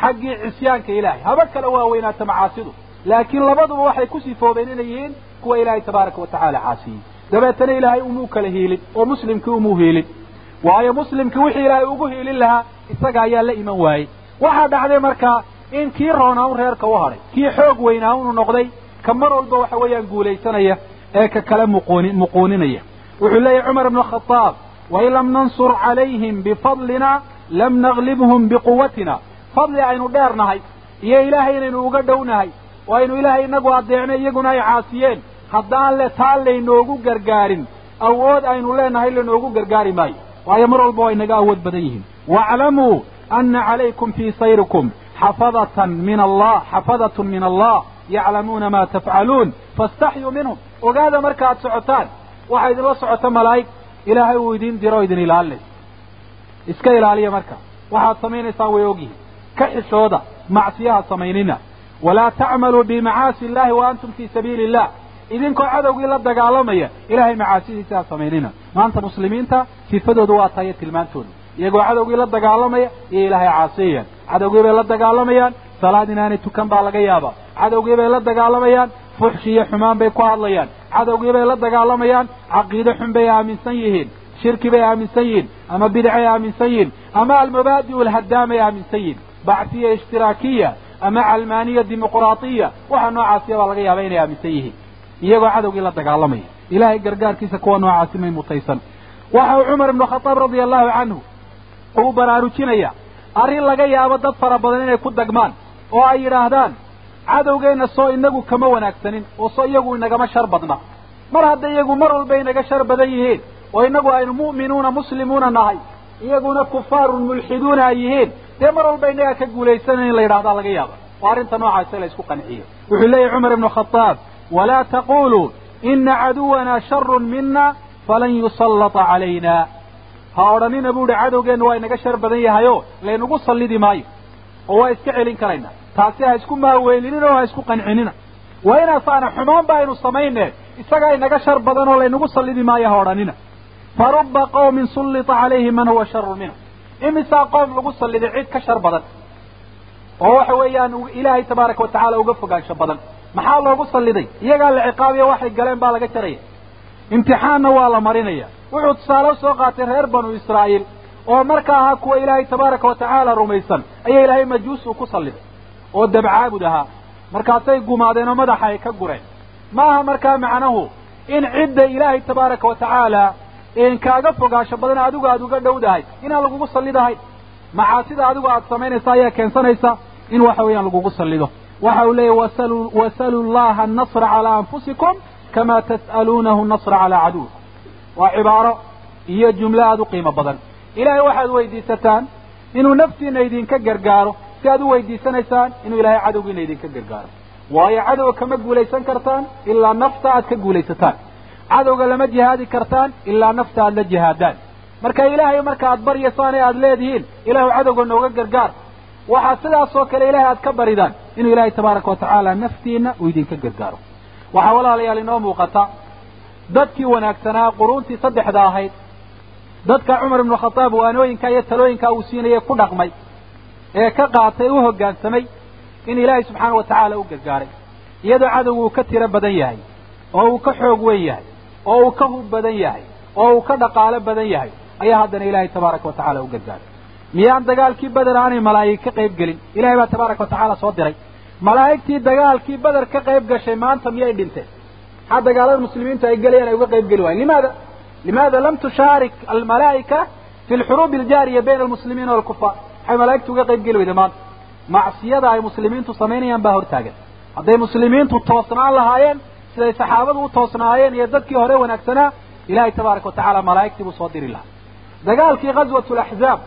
xaggii cisyaanka ilaahay. Haba kala waaweynaata macaasidu laakiin labaduba waxay ku sifoobeen inay yihiin kuwa ilaahay tabaaraka wa tacaala caasiyey dabeetana ilaahay umuu kala hiilin oo muslimkii umuu hiilin. Waayo muslimkii wixii ilaahay ugu hiilin lahaa isaga ayaa la iman waayey waxaa dhacday markaa in kii roonaa un reerka u hadhay kii xoog weynaa unu noqday ka mar walba waxa weeyaan guulaysanaya ee ka kale muquuni muquuninaya. Wuxuu leeyahy cumar ibnu khadaab wain lam nansur calayhim bifadlina lam naglibhum biquwatina. Fadli aynu dheernahay iyo ilaahay inaynu uga dhownahay oo aynu ilaahay inagu adeecnay iyaguna ay caasiyeen. Haddaan le taa laynoogu gargaarin awood aynu leenahay lanoogu gargaari maayo. Waayo mar walba waa inaga awood badan yihiin. Waaclamuu ana calaykum fii sayrikum xafadatan min allah xafadatun min allah yaclamuuna ma tafcaluun faاstaxyuu minhum. Ogaada markaaad socotaan waxaa idinla socota malaa'ig ilaahay uu idin diro o idin ilaalinay iska ilaaliya marka. Waxaad samaynaysaan way ogyihiin ka xishooda macsiyaha samaynina walaa tacmaluu bimacaasi illahi wa antum fii sabiili illah idinkoo cadowgii la dagaalamaya ilahay macaasidiisa ha samaynina maanta muslimiinta sifadooda waa tayo tilmaantooda iyagoo cadowgii la dagaalamaya iyo ilaahay caasiyayaan cadowgii bay la dagaalamayaan salaad inaanay tukan baa laga yaabaa cadowgii bay la dagaalamayaan fuxshi iyo xumaan bay ku hadlayaan cadowgii bay la dagaalamayaan caqiide xun bay aaminsan yihiin shirki bay aaminsan yihiin ama bidcay aaminsan yihiin ama almabaadi'u alhadaamay aaminsan yihiin bacsiya ishtiraakiya ama calmaaniya dimuqraatiya waxa noocaasiya baa laga yaaba inay aaminsan yihiin. Iyagoo cadowgii la dagaalamaya ilaahay gargaarkiisa kuwa noocaasi may mutaysan. Waxa uu cumar ibnu khadaab radia allahu canhu uu baraarujinaya. Arrin laga yaabo dad fara badan inay ku dagmaan oo ay yidhaahdaan cadowgeenna soo inagu kama wanaagsanin oo soo iyagu inagama shar badna. Mar hadda iyagu mar walba inaga shar badan yihiin oo inagu aynu mu'minuuna muslimuuna nahay. Iyaguna kufaarun mulxiduuna ay yihiin dee mar walba inagaa ka guulaysanayn in la yidhahdaa laga yaaba oo arrinta noocaasa la isku qanciyo. Wuxuu leeyahy cumar ibnu khadaab walaa taquluu ina caduwanaa sharun mina falan yusallata calayna. Ha odhanina bu uhi cadowgeenna waa inaga shar badan yahayo laynagu sallidi maayo. Oo waa iska celin karaynaa taasi ha isku maaweelinina oo ha isku qancinina waa inaasaana xumaan ba aynu samayne isagaa inaga shar badan oo laynagu sallidi maayo ha odhanina fa ruba qawmin sullita calayhi man huwa sharu minhu imisaa qoom lagu salliday cid ka shar badan. Oo waxa weeyaan ilaahay tabaaraka watacaala uga fogaansho badan. Maxaa loogu salliday iyagaa la ciqaabiya waxay galeen baa laga jaraya. Imtixaanna waa la marinaya. Wuxuu tusaale u soo qaatay reer banu israa'iil oo marka ahaa kuwa ilaahay tabaaraka watacaala rumaysan ayaa ilaahay majuus uu ku salliday oo dabcaabud ahaa. Markaasay gumaadeen oo madaxa ay ka gureen. Ma aha markaa macnahu in cidda ilaahay tabaaraka watacaala kaaga fogaasho badan adigu aada uga dhowdahay inaan lagugu sallidahayn macaasida adigu aada samaynaysa ayaa keensanaysa? In waxa weeyaan lagugu sallido. Waxa uu leeyahy wasalu wasaluu llaha annasra calaa anfusikum kama tas'aluunahu nasra calaa caduwikum. Waa cibaaro iyo jumlo aada u qiimo badan. Ilaahay waxaad weydiisataan inuu naftiina idinka gargaaro si aad u weydiisanaysaan inuu ilaahay cadowgiina idinka gargaaro. Waayo cadowga kama guulaysan kartaan ilaa nafta aad ka guulaysataan cadowga lama jihaadi kartaan ilaa nafta aad la jihaadaan marka ilaahay marka aad baryaysaan ee aad leedihiin ilaahu cadowga nooga gargaar waxaa sidaas oo kale ilahay aad ka baridaan inuu ilaahay tabaaraka watacaala naftiina uu idinka gargaaro waxaa walaalayaal inoo muuqata dadkii wanaagsanaa quruuntii saddexda ahayd dadka cumar ibnu khadaab waanooyinka iyo talooyinkaa uu siinayay ku dhaqmay ee ka qaatay u hoggaansamay in ilaahay subxaana watacaala u gargaaray iyadoo cadowgu uu ka tiro badan yahay oo uu ka xoog weyn yahay oo uu ka hub badan yahay oo uu ka dhaqaalo badan yahay ayaa haddana ilaahay tabaaraka watacaala u gargaaray miyaan dagaalkii beder aanay malaa'ig ka qayb gelin? Ilahay baa tabaaraka watacaala soo diray. Malaa'igtii dagaalkii beder ka qayb gashay maanta miyay dhinteen maxaa dagaalada muslimiintu ay gelayaan ay uga qayb geli waayen limaada? Limaada lam tushaarik almalaa'ika fi lxuruubi aljaariya bayna almuslimiina walkufaar maxay malaa'igtu uga qayb geli weyda maanta macsiyada ay muslimiintu samaynayaan baa hortaagan. Hadday muslimiintu toosnaan lahaayeen siday saxaabadu u toosnaayeen iyo dadkii hore wanaagsanaa ilahay tabaaraka watacaala malaa'igtii buu soo diri lahaa. Dagaalkii ghaswat laxzaab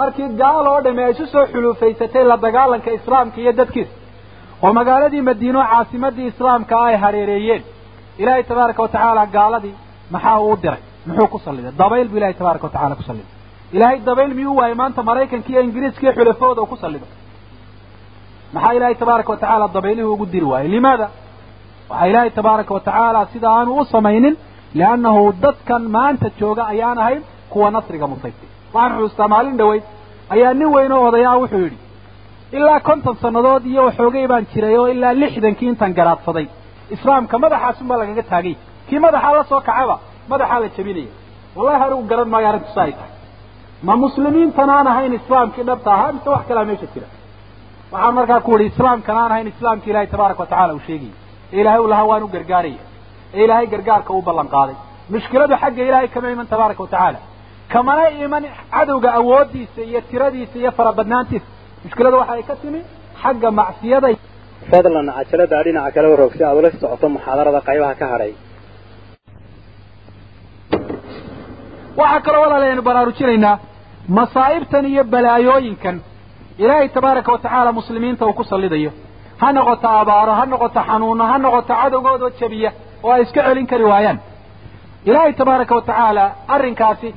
markii gaal oo dhami ay isu soo xuluufaysatay la dagaalanka islaamka iyo dadkiisa oo magaaladii madiino caasimadii islaamka ay hareereeyeen ilaahay tabaaraka watacaala gaaladii maxaa uu diray? Muxuu ku salliday? Dabayl buu ilahay tabaaraka watacala ku salliday. Ilaahay dabayl miyuu waayey? Maanta maraykanka iyo ingiriiska iyo xulafahooda uu ku sallido maxaa ilaahay tabaaraka watacaala dabaylihii ugu diri waayey? Limaada waxaa ilaahay tabaaraka watacaala sida aanu u samaynin liannahu dadkan maanta jooga ayaan ahayn kuwa nasriga mutaystay waxaan xusuustaa maalin dhaweyd ayaa nin weyn oo odayaa wuxuu yidhi ilaa konton sannadood iyo waxoogay baan jiray oo ilaa lixdankii intaan garaadsaday. Islaamka madaxaasunbaa lagaga taagay. Kii madaxaa la soo kacaba madaxaa la jebinaya. Wallahi anigu garan maayo arrintu sa ay tahay. Ma muslimiintan aan ahayn islaamkii dhabta ahaa mise wax kalaa meesha jira? Waxaan markaa ku uhi islaamkan aan ahayn islaamkii ilaahay tabaaraka watacala uu sheegayay ee ilaahay u lahaa waan u gargaaraya ee ilaahay gargaarka u ballan qaaday mushkiladu xagga ilaahay kama iman tabaaraka wa tacaala kamana iman cadowga awooddiisa iyo tiradiisa iyo farabadnaantiisa mushkiladu waxa ay ka timi xagga macsiyada fadlan cajalada dhinaca kale waroog si aad ula socoto muxaadarada qaybaha ka hadhay waxaa kaloo walaalaynu baraarujinaynaa masaa'ibtan iyo balaayooyinkan ilaahay tabaaraka wa tacaala muslimiinta uu ku sallidayo ha noqoto abaaro ha noqoto xanuuno ha noqoto cadowgoodoo jabiya oo ay iska celin kari waayaan. Ilaahay tabaaraka wa tacaala arrinkaasi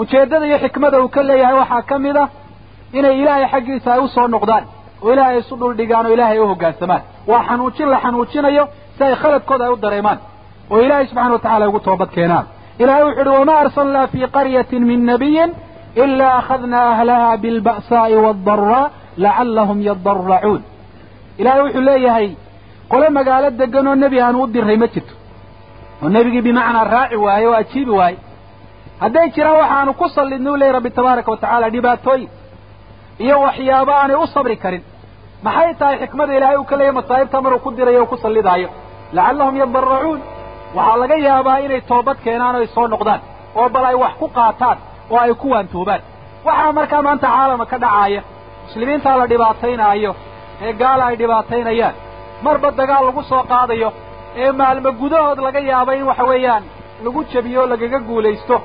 ujeeddada iyo xikmada uu ka leeyahay waxaa ka mid ah inay ilaahay xaggiisa ay u soo noqdaan oo ilaahay isu dhuldhigaan oo ilaahay ay u hoggaansamaan waa xanuujin la xanuujinayo si ay khaladkooda ay u dareemaan oo ilaahay subxana wa tacala ugu toobad keenaan. Ilahay wuxu uhi wamaa arsalnaa fii qaryatin min nabiyin ilaa akhadnaa ahlaha bilba'saa'i waaddaraa lacallahum yadaracuun ilaahay wuxuu leeyahay qole magaalo degan oo nebi aanu u diray ma jirto. Oo nebigii bimacnaa raaci waaye oo ajiibi waaye. Hadday jiraan waxaanu ku sallidnay u leeyahy rabbi tabaaraka wa tacaala dhibaatooyin iyo waxyaabo aanay u sabri karin. Maxay tahay xikmada ilaahay uu ka leeyahy masaa'ibta maruu ku dirayo o ku sallidaayo? Lacallahum yadaracuun waxaa laga yaabaa inay toobad keenaan oo ay soo noqdaan oo bal ay wax ku qaataan oo ay ku waantoobaan. Waxaa markaa maanta caalama ka dhacaaya muslimiintaa la dhibaataynaayo ee gaala ay dhibaataynayaan. Marba dagaal lagu soo qaadayo ee maalmo gudahood laga yaaba in waxa weeyaan lagu jebiyo o lagaga guulaysto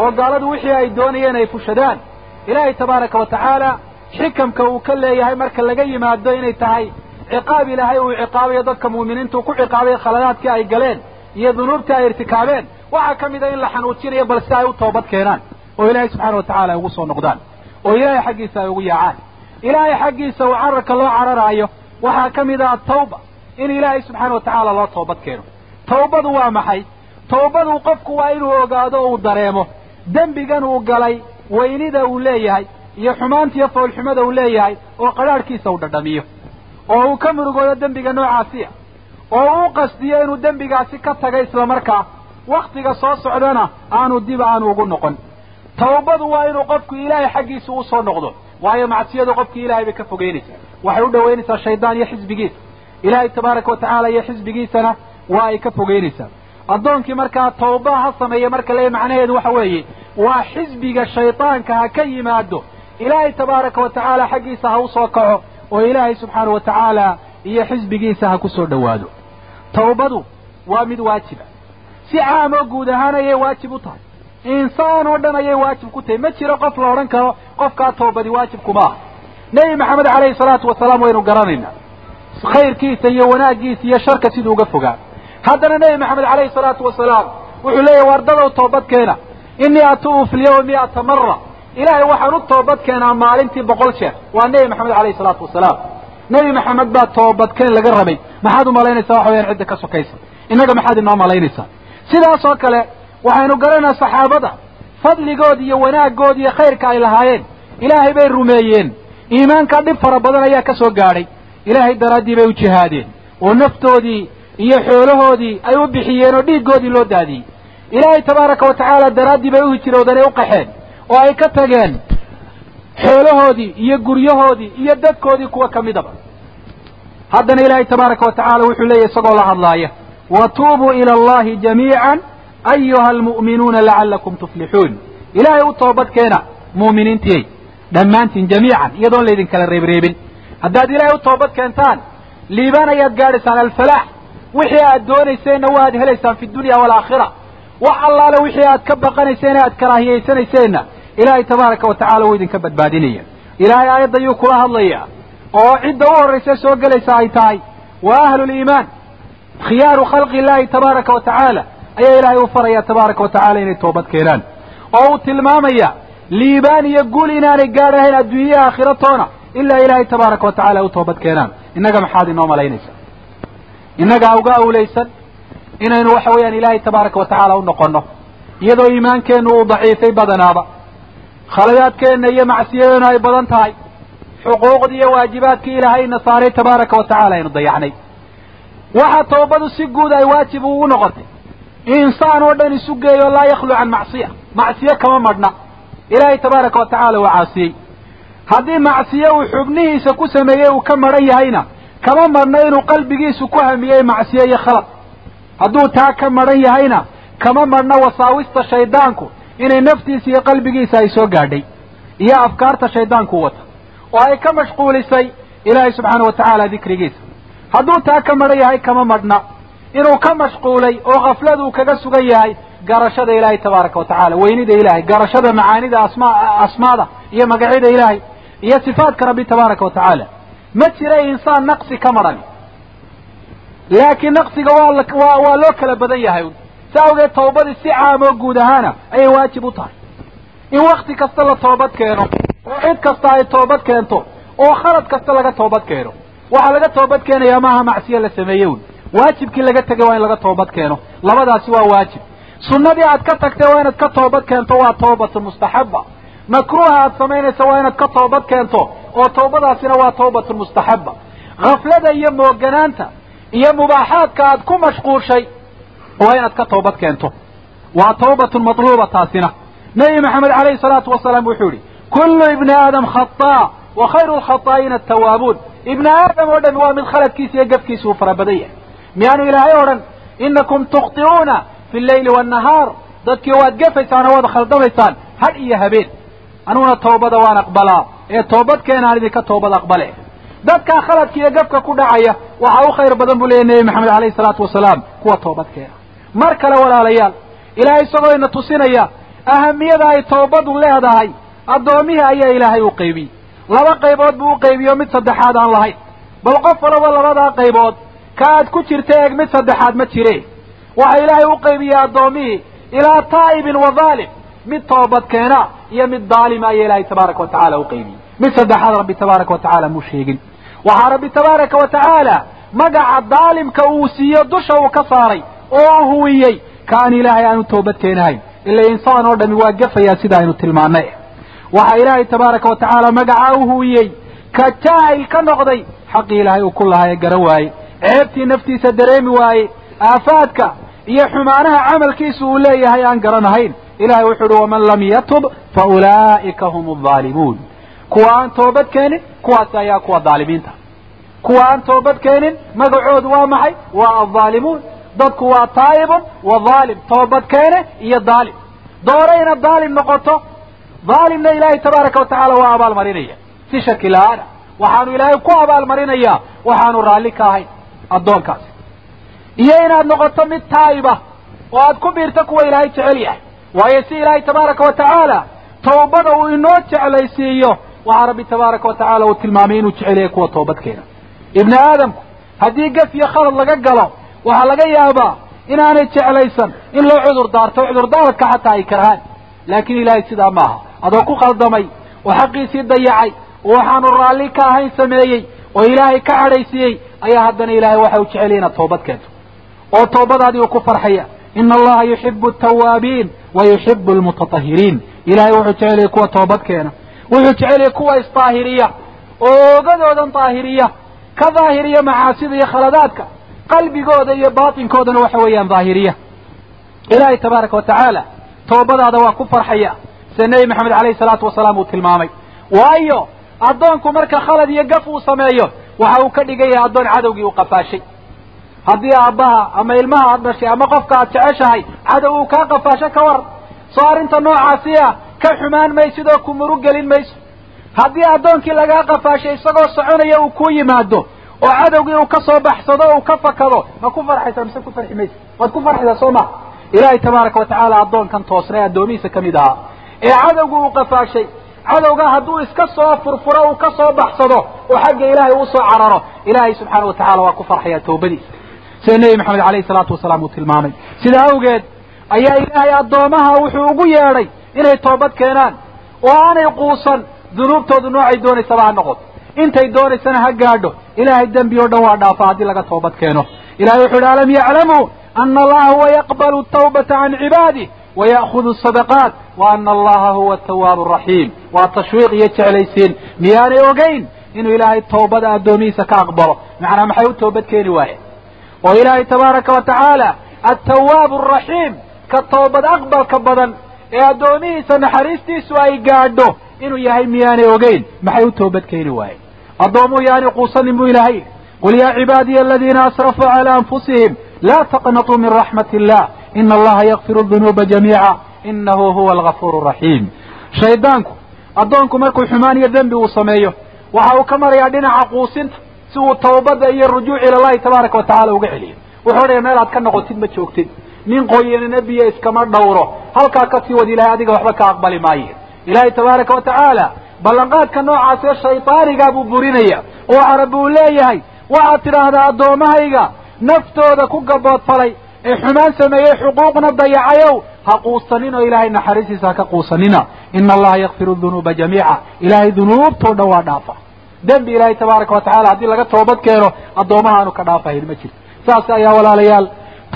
oo gaaladu wixii ay doonayeen ay fushadaan. Ilaahay tabaaraka wa tacaala xikamka uu ka leeyahay marka laga yimaado inay tahay ciqaab ilaahay uu ciqaabayo dadka mu'miniintu ku ciqaabay khaladaadkii ay galeen iyo dunuubtii ay irtikaabeen. Waxaa ka mid a in la xanuujinayo bal si ay u toobad keenaan oo ilaahay subxaana wa tacaala ay ugu soo noqdaan oo ilaahay xaggiisa ay ugu yaacaan ilaahay xaggiisa uu cararka loo cararaayo waxaa ka mid ah atawba in ilaahay subxaana wa tacaala loo toobad keeno. Tawbadu waa maxay? Tawbadu qofku waa inuu ogaado uu dareemo. Dembigan uu galay weynida uu leeyahay iyo xumaanta iyo foolxumada uu leeyahay oo qadhaadhkiisa uu dhadhamiyo. Oo uu ka murugoodo dembiga noocaasiya oo uu qasdiyo inuu dembigaasi ka taga islamarkaa wakhtiga soo socdana aanu dib aanu ugu noqon. Tawbadu waa inuu qofku ilaahay xaggiisa u soo noqdo waayo macsiyadu qofkii ilahay bay ka fogeynaysaa. Waxay u dhowaynaysaa shaydaan iyo xisbigiisa ilaahay tabaaraka wa tacaala iyo xisbigiisana waa ay ka fogeynaysaa. Addoonkii markaa tawba ha sameeya marka le macnaheedu waxa weeye waa xisbiga shaydaanka ha ka yimaado. Ilaahay tabaaraka wa tacaala xaggiisa ha u soo kaco oo ilaahay subxaana wa tacaala iyo xisbigiisa ha ku soo dhowaado. Tawbadu waa mid waajiba si caam guud ahaan ayay waajib u tahay insaan oo dhan ayay waajib ku tahay. Ma jiro qof la odhan karo qofkaa toobadi waajib kuma aha. Nebi maxamed calayhi salaatu wasalaam waynu garanaynaa. Khayrkiisa iyo wanaaggiisa iyo sharka siduu uga fogaa. Haddana nebi maxamed calayhi salaatu wasalaam wuxuu leeyahy wardadow toobad keena? Innii atuubu fi lyawmi mi'ata mara ilaahay waxaan u toobad keenaa maalintii boqol jeer. Waa nebi maxamed calayhi salaatu wasalaam nebi maxamed baa toobadkeen laga rabay. Maxaad u malaynaysaa waxa weyaan cidda ka sokaysa. Innaga maxaad inoo malaynaysaa. Sidaas oo kale waxaynu garanaynaa saxaabada fadligood iyo wanaaggood iyo khayrka ay lahaayeen. Ilaahay bay rumeeyeen. Iimaanka dhib fara badan ayaa ka soo gaadhay. Ilaahay daraaddii bay u jihaadeen. Oo naftoodii iyo xoolahoodii ay u bixiyeen oo dhiiggoodii loo daadiyey. Ilaahay tabaaraka wa tacaala daraaddii bay u hijroodeen ee u qaxeen oo ay ka tageen xoolahoodii iyo guryahoodii iyo dadkoodii kuwa ka midaba. Haddana ilaahay tabaaraka wa tacaala wuxuu leeyahy isagoo la hadlaaya watuubuu ila allahi jamiican ayuha almu'minuuna lacallakum tuflixuun ilaahay u toobad keena mu'miniintiyey dhammaantiin jamiican iyadoon laydin kala reebreebin haddaad ilaahay u toobad keentaan liibaan ayaad gaadhaysaan alfalaax wixii aad doonayseenna waaad helaysaan fi dunya waalaakhira wax allaale wixii aad ka baqanayseen e aad karaahiyaysanayseenna ilaahay tabaaraka wa tacala wuu idinka badbaadinaya ilaahay aayadda ayuu kula hadlaya oo cidda u horraysa soo gelaysa ay tahay waa ahluliimaan khiyaaru khalqi illaahi tabaaraka wa tacaala ayaa ilaahay u faraya tabaaraka wa tacala inay toobad keenaan. Oo uu tilmaamaya liibaan iyo guul inaanay gaadhahayn adduunyaha aakhiratoona ilaa ilaahay tabaaraka wa tacala u toobad keenaan. Innaga maxaad inoo malaynaysaa? Innagaa uga awlaysan inaynu waxa weeyaan ilaahay tabaaraka wa tacaala u noqonno. Iyadoo iimaankeennu uu daciifay badanaaba. Khaladaadkeenna iyo macsiyadeenu ay badan tahay. Xuquuqdii iyo waajibaadkii ilaahayna saaray tabaaraka wa tacala aynu dayacnay waxa toobadu si guud ay waajib ugu noqotay insaan oo dhan isu geeyo laa yakhlu can macsiya. Macsiyo kama madhna ilaahay tabaaraka wa tacala waa caasiyey. Haddii macsiye uu xubnihiisa ku sameeyey uu ka madhan yahayna kama madhno inuu qalbigiisu ku hamiyey macsiye iyo khalad. Hadduu taa ka madhan yahayna kama madhna wasaawista shaydaanku inay naftiisa iyo qalbigiisa ay soo gaadhay iyo afkaarta shaydaanku wata. Oo ay ka mashquulisay ilaahay subxaana wa tacaala dikrigiisa. Hadduu taa ka madhan yahay kama madhna inuu ka mashquulay oo kaflad uu kaga sugan yahay garashada ilaahay tabaaraka wa tacala weynida ilaahay garashada macaanida asma asmaada iyo magacyada ilaahay iyo sifaadka rabbi tabaaraka wa tacaala. Ma jira insaan naqsi ka madhan laakiin naqsiga waa waa waa loo kala badan yahay. Sa awgeed tawbadii si caam oo guud ahaana ayay waajib u tahay. In wakti kasta la toobad keeno oo cid kasta ay toobad keento oo khalad kasta laga toobad keeno. Waxaa laga toobad keenayaa maaha macsiyo la sameeyey. un waajibkii laga tegay waa in laga toobad keeno. Labadaasi waa waajib. Sunnadii aad ka tagtay waa inaad ka toobad keento waa tawbatun mustaxaba makruuha aad samaynaysa waa inaad ka toobad keento oo tawbadaasina waa tawbatun mustaxaba khaflada iyo mooganaanta iyo mubaaxaadka aad ku mashquulshay waa inaad ka toobad keento. Waa tawbatun matluuba taasina. Nebi maxamed calayhi salaatu wasalaam wuxuu yihi kullu ibni aadam khataa wa khayru lkhataa'iina atawaabuun ibni aadam oo dhami waa mid khaladkiisa iyo gafkiisa uu fara badan yahay miyaanu ilaahay odhan inakum tukhti'uuna fi lleyli waannahaar dadkii waad gafaysaan oo waad khaldamaysaan had iyo habeen. Aniguna tawbada waan aqbalaa ee toobadkeenaan idinka toobad aqbale. Dadkaa khaladka iyo gafka ku dhacaya waxaa u khayr badan buu leeyahy nebi maxamed alayhi salaatu wasalaam kuwa toobadkeena mar kale walaalayaal ilaahay isagoo ina tusinaya ahamiyada ay toobadu leedahay addoomihii ayaa ilaahay u qaybiyey laba qaybood buu u qaybiyo mid saddexaad aan lahayn. Bal qof walaba labadaa qaybood ka aad ku jirta eeg mid saddexaad ma jire. Waxa ilaahay u qaybiyey addoomihii ilaa taa'ibin wa dhaalim mid toobadkeena iyo mid daalima ayaa ilaahay tabaaraka wa tacala u qaybiyey mid saddexaad rabbi tabaaraka wa tacaala muu sheegin. Waxaa rabbi tabaaraka wa magaca daalimka uu siiyo dusha uu ka saaray oo huwiyey kaan ilaahay aanu toobad keenahayn ila insaan oo dhami waa gafayaa sida aynu tilmaanay waxaa ilaahay tabaaraka wa tacaala magacaa u huwiyey ka jaahil ka noqday xaqii ilaahay uu ku lahaa ee garan waaye ceebtii naftiisa dareemi waaye aafaadka iyo xumaanaha camalkiisa uu leeyahay aan garanahayn ilahay wuxuu uhi waman lam yatub fa ulaa'ika hum aldaalimuun kuwa aan toobad keenin kuwaasi ayaa kuwa daalimiinta. Kuwa aan toobad keenin magacoodu waa maxay? Waa aldaalimuun dadku waa taa'ibun wa dhaalim. Toobad keene iyo daalim doore inaad daalim noqoto. Dhaalimna ilaahay tabaaraka wa tacaala waa abaalmarinaya. Si shaki la'aana waxaanu ilaahay ku abaalmarinayaa waxaanu raalli ka ahayn addoonkaasi iyo inaad noqoto mid taa'iba oo aad ku biirto kuwa ilaahay jecel yahay. Waayo si ilaahay tabaaraka wa tacaala tawbada uu inoo jeclaysiiyo waxaa rabbi tabaaraka wa tacaala uu tilmaamay inuu jecel yahay kuwa toobadkeena ibni aadamku haddii gaf iyo khalad laga galo waxaa laga yaabaa inaanay jeclaysan in loo cudur daarto cudurdaaradka xataa ay karhaan. Laakiin ilaahay sidaa maaha. Adoo ku khaldamay oo xaqiisii dayacay oo waxaanu raalli ka ahayn sameeyey oo ilaahay ka cadhaysiiyey ayaa haddana ilaahay waxa uu jecelyay inaad toobad keento. oo toobadaadii uu ku farxaya ina allaha yuxibu altawaabiin wa yuxibu almutatahiriin ilahay wuxuu jeceliyay kuwa toobad keena. Wuxuu jeceliyay kuwa isdaahiriya oo oogadoodan daahiriya ka daahiriya macaasida iyo khaladaadka qalbigooda iyo baatinkoodana waxa weeyaan daahiriya ilaahay tabaaraka wa tacaala toobadaada waa ku farxaya. Sida nebi maxamed alayhi salaatu wasalaam uu tilmaamay. Waayo addoonku marka khalad iyo gaf uu sameeyo waxa uu ka dhigan yahay addoon cadowgii uu qafaashay. Haddii aabbaha ama ilmaha aad dhashay ama qofka aad jeceshahay cadow uu kaa qafaasho ka war. Soo arrinta noocaasi ah ka xumaan maysid oo ku murug gelin mayso. Haddii addoonkii lagaa qafaashay isagoo soconaya uu ku yimaado oo cadowgii uu ka soo baxsado uu ka fakado ma ku farxaysaa mise ku farxi maysa waad ku farxaysaa soo ma? Ilaahay tabaaraka wa tacaala addoonkan toosna ee addoomihiisa ka mid ahaa. Ee cadowgii uu qafaashay cadowgaa hadduu iska soo furfuro uu ka soo baxsado oo xagga ilaahay uu soo cararo ilaahay subxaana wa tacala waa ku farxaya tawbadiisa sida nebi maxamed alayhi salaatu wasalaam uu tilmaamay? Sidaa awgeed ayaa ilaahay addoomaha wuxuu ugu yeedhay inay toobad keenaan oo aanay quusan dunuubtoodu noocay doonaysaba ha noqoto. Intay doonaysana ha gaadho ilaahay dembi oo dhan waa dhaafa haddii laga toobad keeno. Ilahay wuxu uhi alam yaclamuu ana allaha huwa yaqbalu tawbata can cibaadih sadaqaat wa ana allaha huwa atawaabu araxiim waa tashwiiq iyo jeclaysiin miyaanay ogeyn inuu ilaahay tawbada addoomihiisa ka aqbalo macnaa maxay u toobad keeni waayeen oo ilaahay tabaaraka wa tacaala altawaabu araxiim ka toobad aqbalka badan ee addoomihiisa naxariistiisu ay gaadho inuu yahay miyaanay ogeyn maxay u toobad keeni waayeen addoomuhu yaani quusanin buu ilaahay qul yaa cibaadiya aladiina asrafuu calaa anfusihim laa taqnatuu min raxmati illah ina allaha yakfiru dunuuba jamiica inahu huwa algafuur raxiim shaydaanku addoonku markuu xumaan iyo dembi uu sameeyo waxa uu ka marayaa dhinaca quusinta si uu tawbada iyo rujuuc ilallahi tabaaraka wa tacala uga celiyo wuxuu odhaya meel aad ka noqotid ma joogtid nin qoyanina biyo iskama dhawro halkaa ka sii wad ilahay adiga waxba ka aqbali maaye ilaahay tabaaraka wa tacaala ballanqaadka noocaasee shaydaanigaa buu burinaya oo waxaa rabbi uu leeyahay waxaad tidhaahdaa addoommahayga naftooda ku gaboodfalay ee xumaan sameeyey xuquuqna dayacayow ha quusanin oo ilaahay naxariistiisa ha ka quusanina. Ina allaha yakfiru dunuuba jamiica. Ilaahay dunuubtoo dhan waa dhaafa dembi ilaahay tabaaraka wa tacala haddii laga toobad keeno addoomaha aanu ka dhaafahayn ma jirto saas ayaa walaalayaal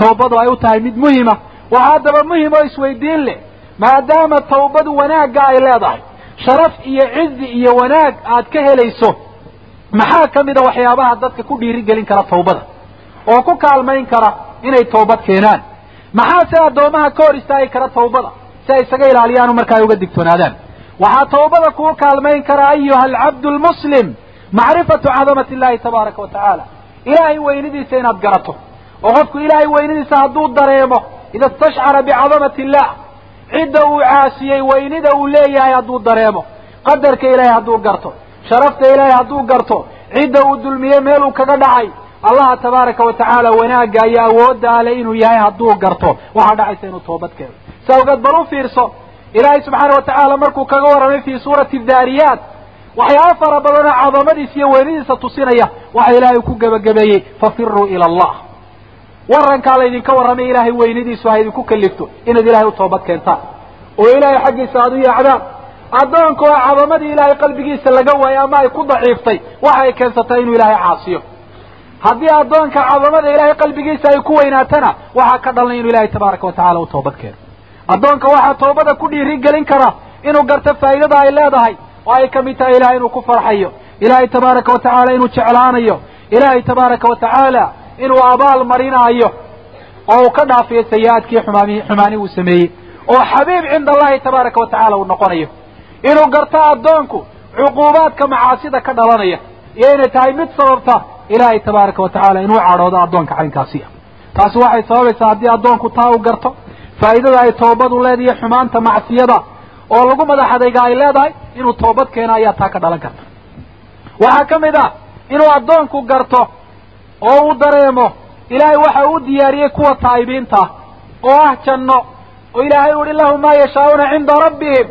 tawbadu ay u tahay mid muhima. Waxaa haddaba muhiim oo isweydiin leh maadaama tawbadu wanaagga ay leedahay sharaf iyo cizi iyo wanaag aad ka helayso maxaa ka mid a waxyaabaha dadka ku dhiirigelin kara tawbada oo ku kaalmayn kara inay tawbad keenaan. Maxaa se addoomaha ka hor istaagi kara tawbada si ay isaga ilaaliyaanu marka ay uga digtoonaadaan. Waxaa tawbada kugu kaalmayn kara ayuha alcabdu lmuslim macrifatu cadamati illahi tabaaraka wa tacaala. Ilaahay weynidiisa inaad garato. Oo qofku ilaahay weynidiisa hadduu dareemo ida istashcara bicadamati illah cidda uu caasiyey weynida uu leeyahay hadduu dareemo. Qadarka ilaahay hadduu garto sharafta ilaahay hadduu garto cidda uu dulmiyey meeluu kaga dhacay allaha tabaaraka wa tacaala wanaagga iyo awoodda ale inuu yahay hadduu garto. Waxaa dhacaysa inuu toobad keeno si awgeed bal u fiirso ilaahay subxaana wa tacaala markuu kaga warramay fii suurati daariyaat waxyaaba fara badanoo cadamadiisa iyo weynidiisa tusinaya waxa ilaahay ku gebagabeeyey fafiruu ila allah. Warankaa laydinka warramay ilaahay weynidiisu ha idinku kalifto inaad ilahay u toobad keentaan. Oo ilaahay xaggiisa aad u yeecdaan addoonka oo cadamadii ilaahay qalbigiisa laga waayay ama ay ku daciiftay waxa ay keensatay inuu ilaahay caasiyo haddii addoonka cadamada ilaahay qalbigiisa ay ku weynaatana waxaa ka dhalanay inuu ilaahay tabaaraka wa tacala u toobad keeno addoonka waxaa toobada ku dhiirigelin kara inuu garto faa'idada ay leedahay oo ay ka mid tahay ilahay inuu ku farxayo. Ilaahay tabaaraka wa tacaala inuu jeclaanayo. Ilaahay tabaaraka wa tacaala inuu abaal marinaayo oo uu ka dhaafiyo sayi-aadkii xumaami xumaani uu sameeyey oo xabiib cinda allahi tabaaraka wa tacala uu noqonayo. Inuu garto addoonku cuquubaadka macaasida ka dhalanaya iyo inay tahay mid sababta ilaahay tabaaraka wa tacaala inuu cadhoodo addoonka caynkaasiya taasi waxay sababaysaa haddii addoonku taa u garto faa'idada ay toobadu leedahay xumaanta macsiyada oo lagu madax adayga ay leedahay inuu toobad keeno ayaa taa ka dhalan karta. Waxaa ka mid ah inuu addoonku garto oo uu dareemo ilaahay waxa uu diyaariyey kuwa taa'ibiinta oo ah janno oo ilaahay u uhi lahum maa yashaa'uuna cinda rabbihim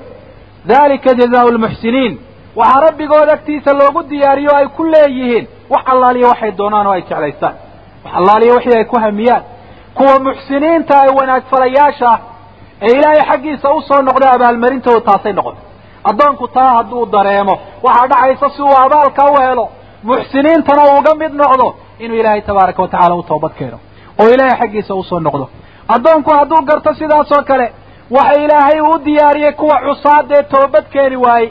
dalika jazaau lmuxsiniin waxaa rabbigood agtiisa loogu diyaariyo ay ku leeyihiin. Wax allaaliya waxay doonaan oo ay jeclaystaan. Wax allaaliya wixii ay ku hamiyaan. Kuwa muxsiniinta ee wanaagfalayaasha ee ilaahay xaggiisa u soo noqda abaalmarintooda taasay noqota addoonku taa hadduu dareemo waxaa dhacaysa si uu abaalka u helo muxsiniintana uga mid noqdo inuu ilaahay tabaaraka wa tacala u toobad keeno oo ilaahay xaggiisa u soo noqdo. Addoonku hadduu garto sidaas oo kale waxa ilaahay uu diyaariyey kuwa cusaada ee toobad keeni waayey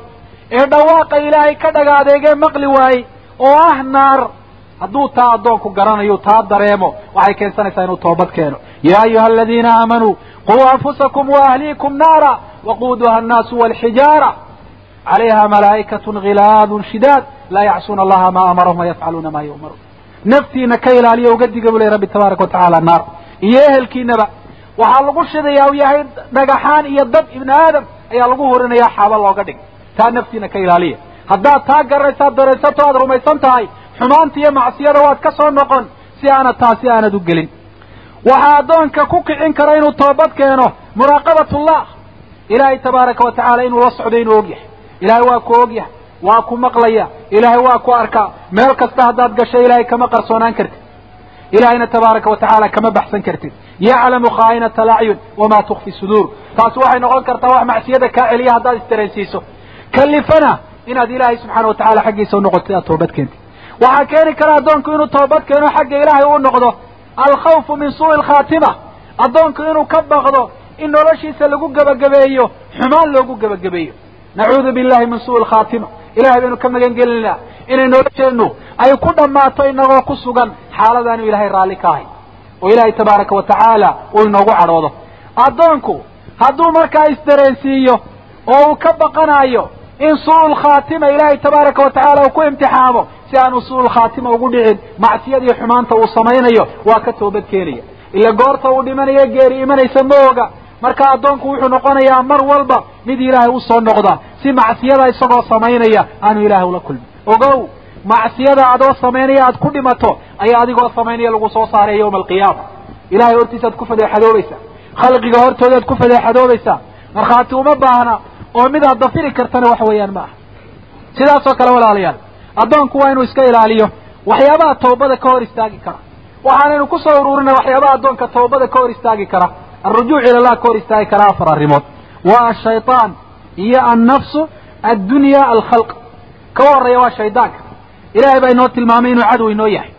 ee dhawaaqa ilaahay ka dhaga adeegee maqli waayey oo ah naar. Hadduu taa addoonku garanayo taa dareemo waxay keensanaysaa inuu toobad keeno. Yaa ayuha aladiina aamanuu quu anfusakum waahliikum naara waquuduha annaasu walxijaara calayha malaa'ikatun ghilaadun shidaad laa yacsuuna allaha maa amarahum wayafcaluuna maa yu'maruun. Naftiina ka ilaaliya uga diga bu ley rabbi tabaaraka wa tacaala naar. Iyo ehelkiinaba waxaa lagu shidayaa u yahay dhagaxaan iyo dad ibni aadam ayaa lagu hurinayaa xaaba looga dhig taa naftiina ka ilaaliya. Haddaad taa garanaysaad dareensato aad rumaysan tahay xumaanta iyo macsiyada waad ka soo noqon si aanad taasi aanad u gelin. Waxaa addoonka ku kicin kara inuu toobad keeno muraaqabatullah. Ilaahay tabaaraka wa inuu la socdo inuu og yahay. Ilaahay waa ku og yahay waa ku maqlaya ilaahay waa ku arkaa. Meel kasta haddaad gasho ilaahay kama qarsoonaan kartid. Ilaahayna tabaaraka wa tacaala kama baxsan kartid. Yaclamu khaa'inata alacyun wamaa tukfi suduur. Taasi waxay noqon kartaa wax macsiyada kaa celiya haddaad isdareensiiso kalifana inaad ilaahay subxaana wa tacala xaggiisa unoqotid aad toobad keentid. Waxaa keeni kara addoonku inuu toobad keeno xagga ilaahay u noqdo alkhawfu min suu'i alkhaatima. Addoonku inuu ka baqdo in noloshiisa lagu gebagabeeyo xumaan loogu gebagabeeyo nacuudu billahi min suu'i alkhaatima. Ilahay baynu ka magan gelinaa inay nolosheennu ay ku dhammaato inagoo ku sugan xaaladaanu ilaahay raalli ka ahay. Oo ilaahay tabaaraka wa tacaala uu inoogu cadhoodo. Addoonku hadduu markaa isdareensiiyo oo uu ka baqanayo in su'ul khaatima ilaahay tabaaraka wa tacaala uu ku imtixaamo si aanu su'ul khaatima ugu dhicin macsiyad iyo xumaanta uu samaynayo waa ka toobad keenaya. Ila goorta uu dhimanayo geeri imanaysa ma oga. Marka addoonku wuxuu noqonayaa mar walba mid ilaahay u soo noqda si macsiyada isagoo samaynaya aanu ilaahay ula kulmin. Ogow macsiyada adoo samaynaya aad ku dhimato ayaa adigoo samaynaya lagu soo saaraya yawma alqiyaama ilahay hortiisaad ku fadeexadoobaysaa. Khalqiga hortoodaad ku fadeexadoobaysaa. Markhaati uma baahna oo mid aad dafiri kartana waxa weeyaan ma aha. Sidaasoo kale walaalayaal addoonku waa inuu iska ilaaliyo waxyaabaha toobada ka hor istaagi kara. Waxaanaynu ku soo ururinay waxyaabaha addoonka toobada ka hor istaagi kara. Alrujuuc ila allah ka hor istaagi kara afar arrimood. Waa ashaytaan iyo annafsu addunya alkhalq. Ka horreeya waa shaydaanka ilaahay baa inoo tilmaamay inuu cadow inoo yahay.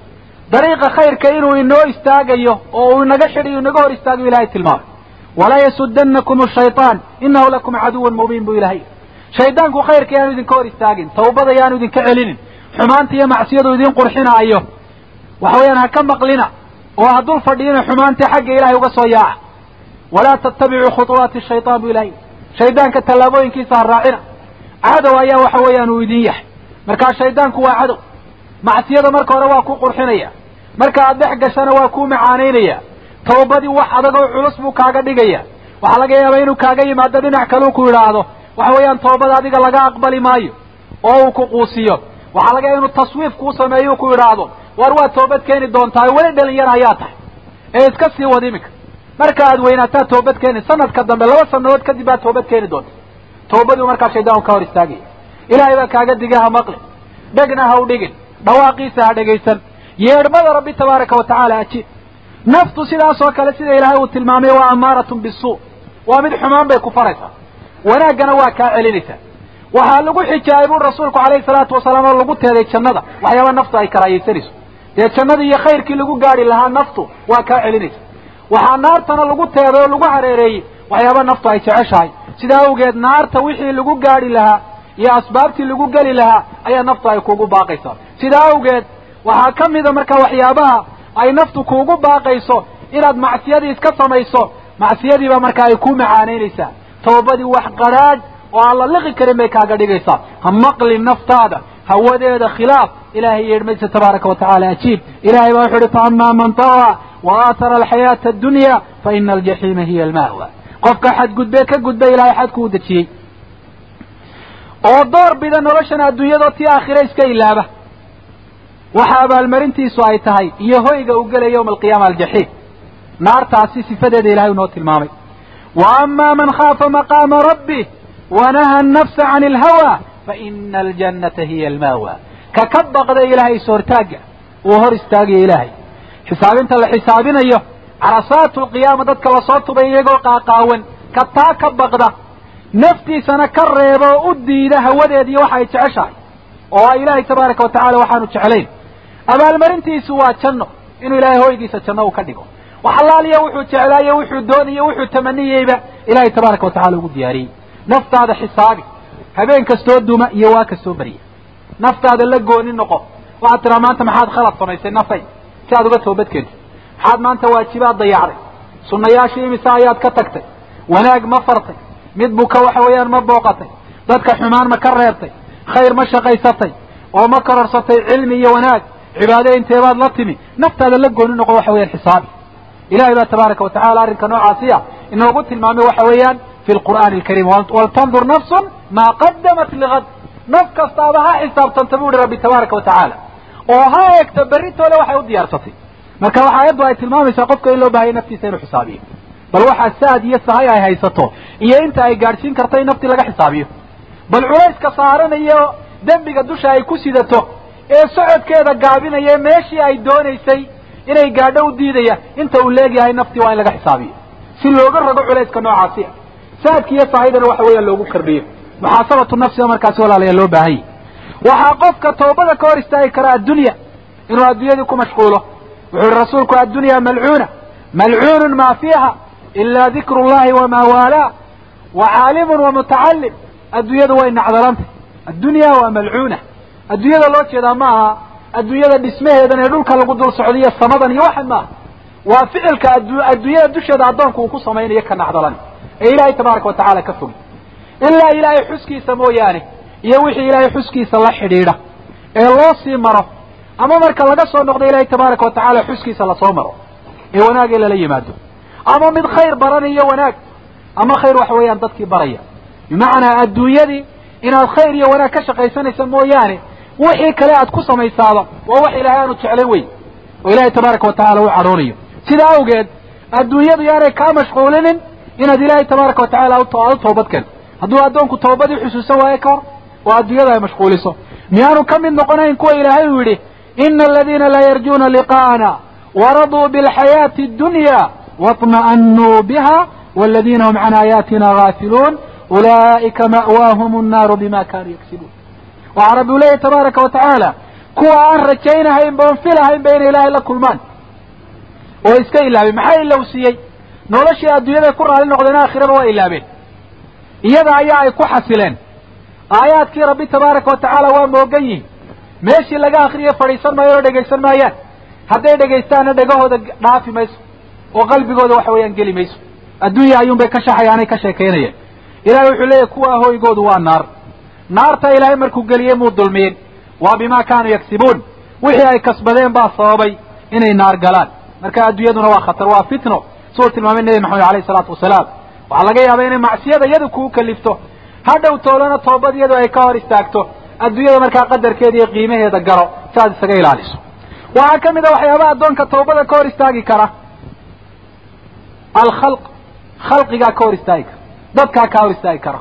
Dariiqa khayrka inuu inoo istaagayo oo uu inaga xidhiyo inaga hor istaagayo ilahay tilmaamay walaa yasudanakum ashaytaan inahu lakum caduwan mubiin buu ilahay shaydaanku khayrka yaanu idinka hor istaagin tawbada yaanu idinka celinin xumaanta iyo macsiyadu idin qurxinaayo waxa weeyaan ha ka maqlina oo ha dul fadhiina xumaanta xagga ilahay uga soo yaaca walaa tattabicuu khuطuwaati shayطaan bu ilahay shaydaanka tallaabooyinkiisa ha raacina cadow ayaa waxa weeyaan uu idin yahay markaa shaydaanku waa cadow macsiyada marka hore waa ku qurxinaya marka aad dhex gashana waa kuu macaanaynaya tawbadii wax adag oo culus buu kaaga dhigaya. Waxaa laga yaabaa inuu kaaga yimaado dhinac kaleu ku yidhaahdo. Waxa weeyaan toobada adiga laga aqbali maayo oo uu ku quusiyo. Waxaa laga yaaba inuu taswiif kuu sameeyo ku yidhaahdo. War waa toobad keeni doontaa weli dhalinyar ayaa tahay. Ee iska sii wad iminka. Marka aad weynaataa toobad keeni sanadka dambe laba sanadood kadib baad toobad keeni doonta. Toobadiiu markaa shaydaanku ka hor istaagaya ilaahay baa kaaga diga ha maqli. Dhegna ha u dhigin. Dhawaaqiisa ha dhegaysan. Yeedhmada rabbi tabaaraka wa ajiib naftu sidaasoo kale sida ilaahay uu tilmaamay waa amaaratun bisuu waa mid xumaan bay ku faraysaa wanaaggana waa kaa celinaysaa waxaa lagu xijaayay buu rasuulku calayhi salaatu wasalaam oo lagu teeday jannada waxyaaba naftu ay karaahaysanayso dee jannadii iyo khayrkii lagu gaari lahaa naftu waa kaa celinaysa waxaa naartana lagu teeday oo lagu hareereeyey waxyaaba naftu ay jeceshahay sidaa awgeed naarta wixii lagu gaari lahaa iyo asbaabtii lagu geli lahaa ayaa naftu ay kuugu baaqaysaa sidaa awgeed waxaa ka mida marka waxyaabaha ay naftu kuugu baaqayso inaad macsiyadii iska samayso macsiyadiibaa marka ay ku macaanaynaysaa. Toobadii wax qadhaadh oo aan la liqi karin bay kaaga dhigaysaa. Ha maqlin naftaada hawadeeda khilaaf. Ilahay yeedhmaysa tabaaraka wa tacala ajiib. Ilahay baa wuxu uhi faama man tawa wa aatara alxayaata addunya fa ina aljaxiima hiya alma'wa qofka xadgudbee ka gudba xadku u dejiyey. Oo door bida noloshan adduunyadoo tii aakhire iska ilaaba waxa abaalmarintiisu ay tahay iyo hoyga uu gelaya yawma alqiyaama aljaxiim. Naartaasi sifadeeda ilahay unoo tilmaamay. Wa ama man khaafa maqaama rabbih wanaha annafsa can alhawa faina aljannata hiya almaawa. Ka ka baqda ilaahay ishortaagga uu hor istaagayo ilaahay. Xisaabinta la xisaabinayo carasaatu lqiyaama dadka la soo tubay iyagoo qaaqaawan ka taa ka baqda naftiisana ka reeba oo u diida hawadeediiyo waxa ay jeceshahay. Oo a ilaahay tabaaraka wa tacala waxaanu jeclayn abaalmarintiisu waa janno inuu ilaahay hoygiisa janno uu ka dhigo. Wax allaaliya wuxuu jeclaaye wuxuu doonayey wuxuu tamaniyeyba ilahay tabaaraka wa tacala ugu diyaariyey. Naftaada xisaabi habeen kastoo duma iyo waa kastoo beriya naftaada la gooni noqo waxaad tiraa maanta maxaad khalad samaysay nafay? Si aad uga toobad keentay maxaad maanta waajibaad dayacday. Sunnayaashii imise ayaad ka tagtay. Wanaag ma fartay. Mid buka waxa weeyaan ma booqatay. Dadka xumaan ma ka reebtay khayr ma shaqaysatay. Oo ma kororsatay cilmi iyo wanaag cibaade inteebaad la timi naftaada la gooni noqo waxa weeyaan xisaabi ilahay baa tabaaraka wa tacala arrinka noocaasiya inoogu tilmaamay waxa weeyaan fi lqur'aani alkariim waltandur nafsun maa qadamat ligad naf kastaaba ha xisaabtanta bu uhi rabbi tabaaraka wa tacaala. Oo ha eegto berritoole waxay u diyaarsatay marka waxa ayaddu ay tilmaamaysaa qofka in loo bahaya naftiisa inuu xisaabiyo bal waxaa saad iyo sahay ay haysato iyo inta ay gaadhsiin karto in naftii laga xisaabiyo. Bal culayska saaranayo dembiga dusha ay ku sidato ee socodkeeda gaabinaya meeshii ay doonaysay inay gaadho u diidaya inta uu leegyahay naftii waa in laga xisaabiyo. Si looga rogo culayska noocaasi ah. Saadki iyo sahaydana waxa weeyaan loogu kordhiyo. Muxaasabatu nafsiga markaasi walaalayaa loo baahanya waxaa qofka toobada ka hor istaagi kara addunya inuu addunyadii ku mashquulo. Wuxuu ihi rasuulku addunya malcuuna. Malcuunun maa fiiha ila dikru llahi wamaa waalaa. Wa caalimun wa mutacalim addunyadu way nacdalantay addunya waa malcuuna addunyada loo jeedaa ma aha adduunyada dhismaheedan ee dhulka lagu dul socdiyo samadan iyo waxan maaha. Waa ficilka adduunyada dusheeda addoonku uu ku samaynayo ka nacdalan ee ilaahay tabaaraka wa tacala ka fogi ilaa ilaahay xuskiisa mooyaane iyo wixii ilaahay xuskiisa la xidhiidha ee loo sii maro ama marka laga soo noqdo ilaahay tabaaraka wa tacala xuskiisa la soo maro ee wanaag in lala yimaado. Ama mid khayr baranayo wanaag ama khayr waxa weeyaan dadkii baraya. Bimacnaa adduunyadii inaad khayr iyo wanaag ka shaqaysanaysa mooyaane wixii kale aad ku samaysaaba waa wax ilaahay aanu jeclayn wey oo ilaahay tabaaraka watacala u cadhoonayo sida awgeed adduunyadu yaanay kaa mashquulinin inaad ilaahay tabaaraka watacala u toobad keento hadduu addoonku toobadii xusuusan waayo ka hor oo adduunyada ay mashquuliso. Miyaanu ka mid noqonayn kuwa ilaahay uu yidhi ina aladiina laa yarjuuna liqaa'ana waraduu bilxayaati addunya waطma'anuu biha waladiina hum can aayaatina gaafiluun ulaa'ika ma'waahum annaaru bima kaanuu yagsibuun waxaa rabbi leeyahy tabaaraka wa tacaala kuwa aan rajaynahayn ba on filahaynba inay ilaahay la kulmaan. Oo iska ilaabeen. Maxaa ilowsiiyey noloshii adduunyada ku raali noqdeen aakhiraba waa ilaabeen. Iyada ayaa ay ku xasileen. Aayaadkii rabbi tabaaraka wa tacaala waa moogan yihiin meeshii laga akriyo fadhiisan maayo oo dhegaysan maayaan. Hadday dhegaystaanna dhegahooda dhaafi mayso oo qalbigooda waxa weeyaan geli mayso. Adduunya ayuunbay ka shaxayaanay ka sheekaynayeen. Ilahay wuxuu leeyahy kuwa ahooygoodu waa naar naarta ilaahay markuu geliyey muu dulmiyin waa bimaa kaanuu yagsibuun wixii ay kasbadeen baa sababay inay naar galaan. Marka adduunyaduna waa khatar waa fitno. Suu tilmaamay nebi maxamed alayhi salaatu wasalaam. Waxaa laga yaabaa inay macsiyada iyadu kugu kalifto. Hadhow toolana toobad iyadu ay ka hor istaagto. Adduunyada markaa qadarkeeda iyo qiimaheeda garo si aad isaga ilaaliso. Waxaa ka mid a waxyaabaha addoonka toobada ka hor istaagi kara. Alkhalq. Khalqigaa ka hor istaagi kara. Dadkaa ka hor istaagi kara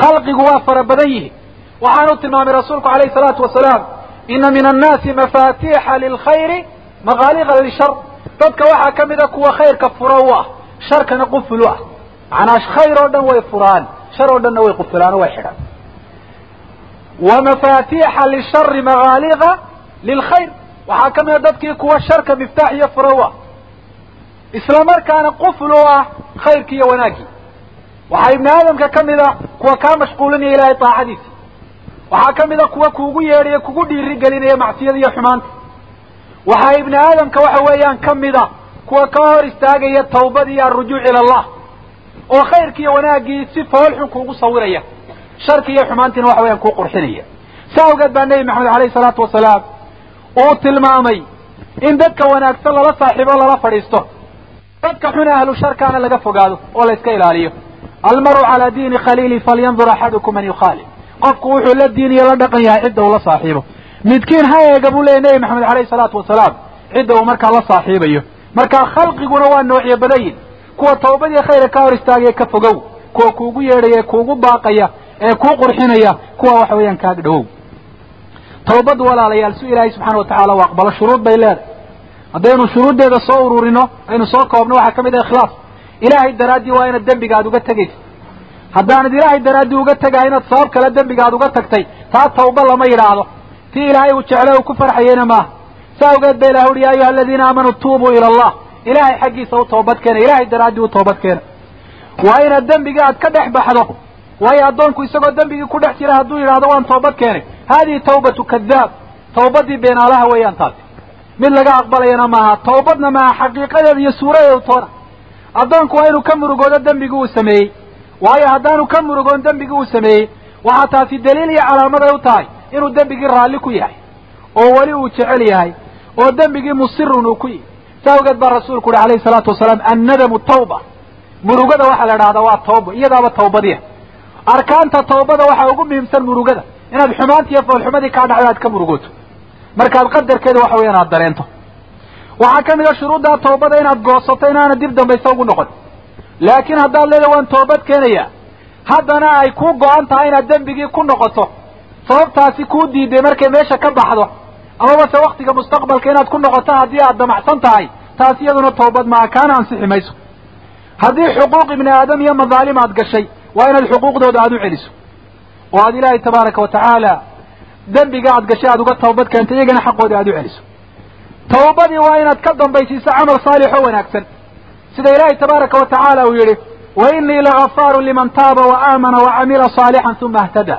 khalqigu waa fara badan yihi waxaanu tilmaamay rasuulku alayhi salaatu wasalaam ina min annaasi mafaatiixa lilkhayri maqaaliqa lishar dadka waxaa ka mida kuwa khayrka furo u ah sharkana quful u ah macnaa khayr oo dhan way furaan shar oo dhanna way qufulaan oo way xidhaan wa mafaatiixa lishari maqaaliqa lilkhayr waxaa ka mida dadkii kuwa sharka miftaax iyo furo u ah isla markaana quful u ah khayrki iyo wanaaggii waxaa ibni aadamka ka mid a kuwa kaa mashquulinaya ilaahay daacadiisa waxaa ka mid a kuwa kuugu yeedhaya kugu dhiiri gelinaya macsiyada iyo xumaanta. Waxaa ibni aadamka waxa weeyaan ka mid a kuwa ka hor istaagaya tawbad iyo alrujuuc ila allah oo khayrki iyo wanaaggii si foolxun kuugu sawiraya. Sharki iyo xumaantiina waxa weyaan kuu qurxinaya. Sa awgeed baa nebi maxamed alayhi salaatu wasalaam uu tilmaamay in dadka wanaagsan lala saaxiibo lala fadhiisto. Dadka xun ahlu sharkaana laga fogaado oo la iska ilaaliyo almaru calaa diini khaliili falyandur axadukum man yukhaalif. Qofku wuxuu la diin iyo la dhaqan yahay cidda uu la saaxiibo. Midkiin ha eega buu leeyay nebi maxamed alayhi salaatu wasalaam cidda uu markaa la saaxiibayo. Marka khalqiguna waa noocyo badayin kuwa tawbadii khayra ka hor istaagaya ka fogow. Kuwa kuugu yeedhaya ee kuugu baaqaya ee kuu qurxinaya kuwa waxa weeyaan kaaga dhawow tawbaddu walaalayaal si ilaahay subxaana watacala u aqbalo shuruud bay leedahay. Haddaynu shuruuddeeda soo ururino aynu soo koobno waxaa ka mid ah ikhlaas ilaahay daraaddii waa inaad dembiga aad uga tegaysa haddaanad ilaahay daraaddii uga tegaha inaad sabab kale dembiga aad uga tagtay taa tawba lama yidhaahdo tii ilaahay uu jeclo uu ku farxayeyna maaha sa awgeed ba ilah uhi ya ayuha aladiina aamanuu tuubuu ila allah ilaahay xaggiisa u toobad keena ilaahay daraaddii u toobad keena waa inaad dembigii aad ka dhex baxdo waayo addoonku isagoo dembigii ku dhex jira hadduu yidhahdo waan toobad keenay hadihi tawbatu kadaab tawbadii beenaalaha weeyaan taasi mid laga aqbalayana maaha tawbadna maaha xaqiiqadeeda iyo suuradeedu toona addoonku waa inuu ka murugoodo dembigii uu sameeyey. Waayo haddaanu ka murugoon dembigii uu sameeyey waxaa taasi daliil iyo calaamad ay u tahay inuu dembigii raalli ku yahay oo weli uu jecel yahay oo dembigii musirun uu ku yihi sa awgeed baa rasuulku uhi alayhi salaatu wasalaam annadamu tawba. Murugada waxaa la idhahdaa waa tawba iyadaaba tawbadiya. Arkaanta tawbada waxaa ugu muhiimsan murugada inaad xumaanti iyo foolxumadii kaa dhacdo aad ka murugooto. Markaad qadarkeeda waxa weeyaan aad dareento waxaa ka mid a shuruuddaa tawbada inaad goosato inaana dib dambaysa ugu noqon. Laakiin haddaad leedahay waan toobad keenaya haddana ay kuu go-an tahay inaad dembigii ku noqoto. Sababtaasi kuu diiday markay meesha ka baxdo. Amaba se waktiga mustaqbalka inaad ku noqoto haddii aad damacsan tahay taas iyaduna toobad maaha kaana ansixi mayso. Haddii xuquuq ibni aadam iyo madaalim aad gashay waa inaad xuquuqdooda aada u celiso. Oo aad ilaahay tabaaraka wa tacaala dembiga aad gashay aad uga toobad keento iyagana xaqooda aad u celiso tawbadii waa inaad ka dambaysiiso camal saalix oo wanaagsan. Sida ilaahay tabaaraka wa tacaala uu yihi wa inii lagafaaru liman taaba wa aamana wa camila saalixan uma ahtada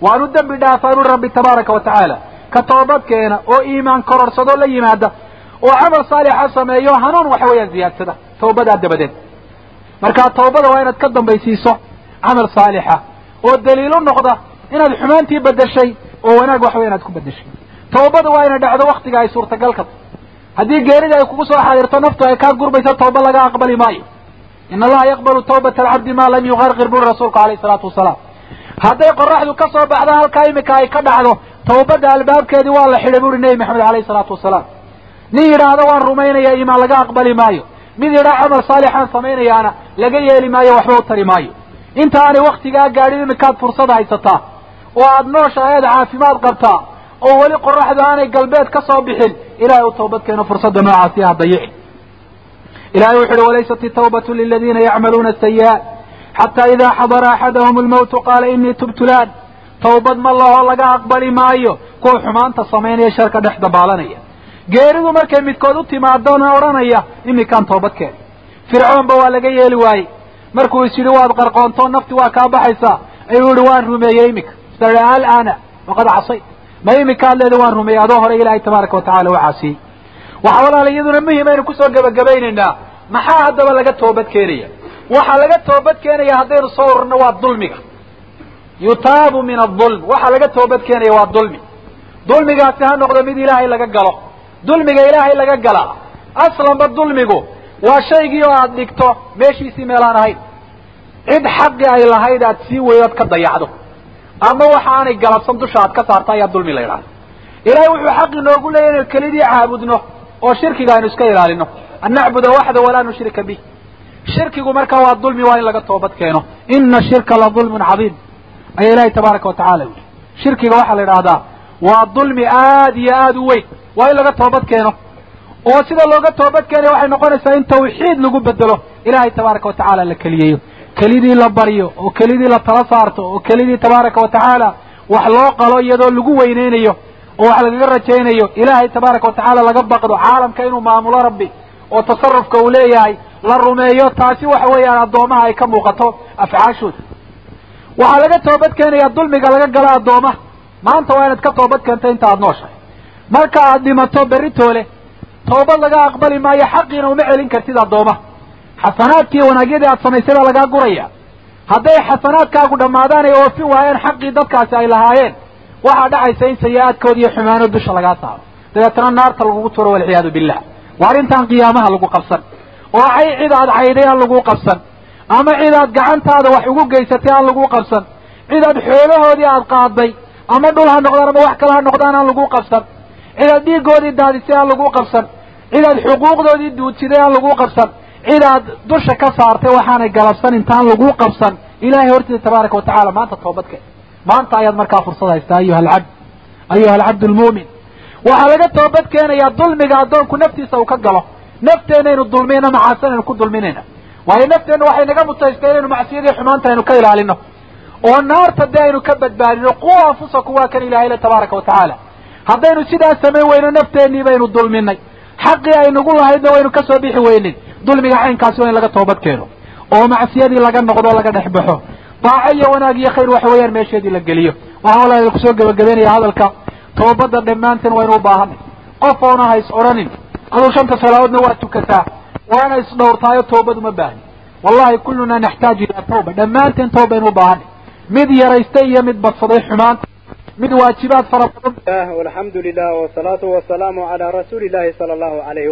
waanu dembi dhaafaanu rabbi tabaaraka wa tacaala. Ka toobad keena oo iimaan kororsadoo la yimaada oo camal saalixa sameeyo hanuun waxa weeyaan ziyaadsada tawbadaa dabadeed. Markaa tawbada waa inaad ka dambaysiiso camal saalixa oo daliilu noqda inaad xumaantii bedeshay oo wanaag waxa weya inaad ku bedeshay tawbada waa inay dhacdo waktiga ay suurtagalka. Haddii geerida ay kugu soo xadirto naftu ay kaa gurbayso tawba laga aqbali maayo. In allaha yaqbalu tawbata alcabdi maa lam yuqarqir buri rasuulku alayhi salaatu wasalaam. Hadday qoraxdu ka soo baxdo halkaa imika ay ka dhacdo tawbadda albaabkeedii waa la xidhay buri nebi maxamed alayhi salaatu wasalaam. Nin yidhaahdo waan rumaynaya imaan laga aqbali maayo. Mid yidhaa camal saalixaan samaynayaana laga yeeli maayo waxba u tari maayo. Inta aanay waktigaa gaadhin imikaad fursad haysataa oo aada nooshahay aad caafimaad qabtaa oo weli qoraxdu aanay galbeed ka soo bixin ilahay u toobad keeno fursadda noocaasi ha dayici ilahay wuxu uhi walaysat itawbatu liladiina yacmaluuna sayi'aat xataa idaa xadara axadahum almawtu qaala inii tubtu laan tawbad ma laho laga aqbali maayo. Kuwa xumaanta samaynaya sharka dhex dabaalanaya. Geeridu markay midkood u timaadona odhanaya imikaan toobad keen. Fircoonba waa laga yeeli waayey. Markuu is yidhi waad qarqoontoo nafti waa kaa baxaysaa. Ayuu yihi waan rumeeyey imika. Sa alana waqad casayt ma imikaad leeda waan rumeeyey adoo hore ilaahay tabaaraka watacala caasiyey waxaa walaala iyaduna muhiim aynu ku soo gebagabaynaynaa maxaa haddaba laga toobad keenaya? Waxaa laga toobad keenaya haddaynu soo ururno waa dulmiga. Yutaabu min adulm waxaa laga toobad keenaya waa dulmi. Dulmigaasi ha noqdo mid ilaahay laga galo. Dulmiga ilaahay laga galaa aslanba dulmigu waa shaygii oo aada dhigto meeshiisii meelaan ahayn cid xaqi ay lahayd aad sii weydoad ka dayacdo ama waxa aanay galabsan dusha aad ka saarta ayaa dulmi la yidhahda ilahay wuxuu xaq inoogu leeyahy inaynu kelidii caabudno oo shirkiga aynu iska ilaalino. An nacbuda waxda walaa nushrika bih. Shirkigu markaa waa dulmi waa in laga toobad keeno. Ina shirka la dulmun cadiim. Ayaa ilahay tabaaraka watacala yidhi. Shirkiga waxaa la yidhaahdaa waa dulmi aad iyo aada u weyn. Waa in laga toobad keeno. Oo sida looga toobad keenaya waxay noqonaysaa in tawxiid lagu bedelo ilahay tabaaraka watacaala la keliyeeyo kelidii la baryo oo kelidii la tala saarto oo kelidii tabaaraka watacaala wax loo qalo iyadoo lagu weyneynayo oo wax lagaga rajaynayo ilaahay tabaaraka watacaala laga baqdo caalamka inuu maamulo rabbi oo tasarufka uu leeyahay la rumeeyo taasi waxa weeyaan addoomaha ay ka muuqato afcaashooda waxaa laga toobad keenaya dulmiga laga galo addoomaha maanta waa inaad ka toobad keento inta aada nooshahay. Marka aad dhimato beritoole toobad laga aqbali maayo xaqiina uma celin kartid addoomaha xasanaadkii wanaagyadii aad samaysay baa lagaa guraya hadday xasanaadkaagu dhammaadaan ay oofin waayeen xaqii dadkaasi ay lahaayeen waxaa dhacaysa in sayi-aadkooda iyo xumaano dusha lagaa saaro dabeetana naarta lagugu turo walciyaadu billah waa arrintan qiyaamaha lagu qabsan oo cay cid aad cayday aan lagu qabsan ama cid aad gacantaada wax ugu geysatay aan lagu qabsan cid aad xoolahoodii aad qaaday ama dhul ha noqdaan ama wax kale ha noqdaan aan lagu qabsan cid aad dhiigoodii daadisay aan lagu qabsan cid aad xuquuqdoodii duudsiday aan lagu qabsan cid aad dusha ka saartay waxaanay galabsan intaan lagu qabsan. Ilahay hortiisa tabaaraka watacala maanta toobadke maanta ayaad markaa fursad haystaa ayuha alcabd. Ayuha alcabd lmu'min waxaa laga toobad keenayaa dulmiga addoonku naftiisa uu ka galo. Nafteenaynu dulmiyna macaasanaynu ku dulminayna waayo nafteenna waxay naga mutaystay inaynu macsiyadii xumaanta aynu ka ilaalino oo naarta dee aynu ka badbaadino quwa anfusaku waa kan ilahay le tabaaraka watacaala haddaynu sidaas samayn weyno nafteenii baynu dulminay xaqii aynugu lahaydna waynu ka soo bixi weynin dulmiga caynkaasi waa in laga toobad keeno oo macsiyadii laga noqdo laga dhex baxo. Daaco iyo wanaag iyo khayr waxa weeyaan meesheedii la geliyo. Waxaan walaal ku soo gebagabeynaya hadalka. Toobadda dhammaanteen waynu u baahanay qof oona ha is odhanin aduu shanta salaadoodna waa tukataa waana isdhowrtaayo toobad uma baahni wallahi kulluna naxtaaju ilaa tawba. Dhammaanteen tooba baynu baahanay mid yaraystay iyo mid badsaday xumaanta. Mid waajibaad fara badan alxamdu lilah wsalaatu wasalaamu calaa rasuuli llahi sala allahu alayhi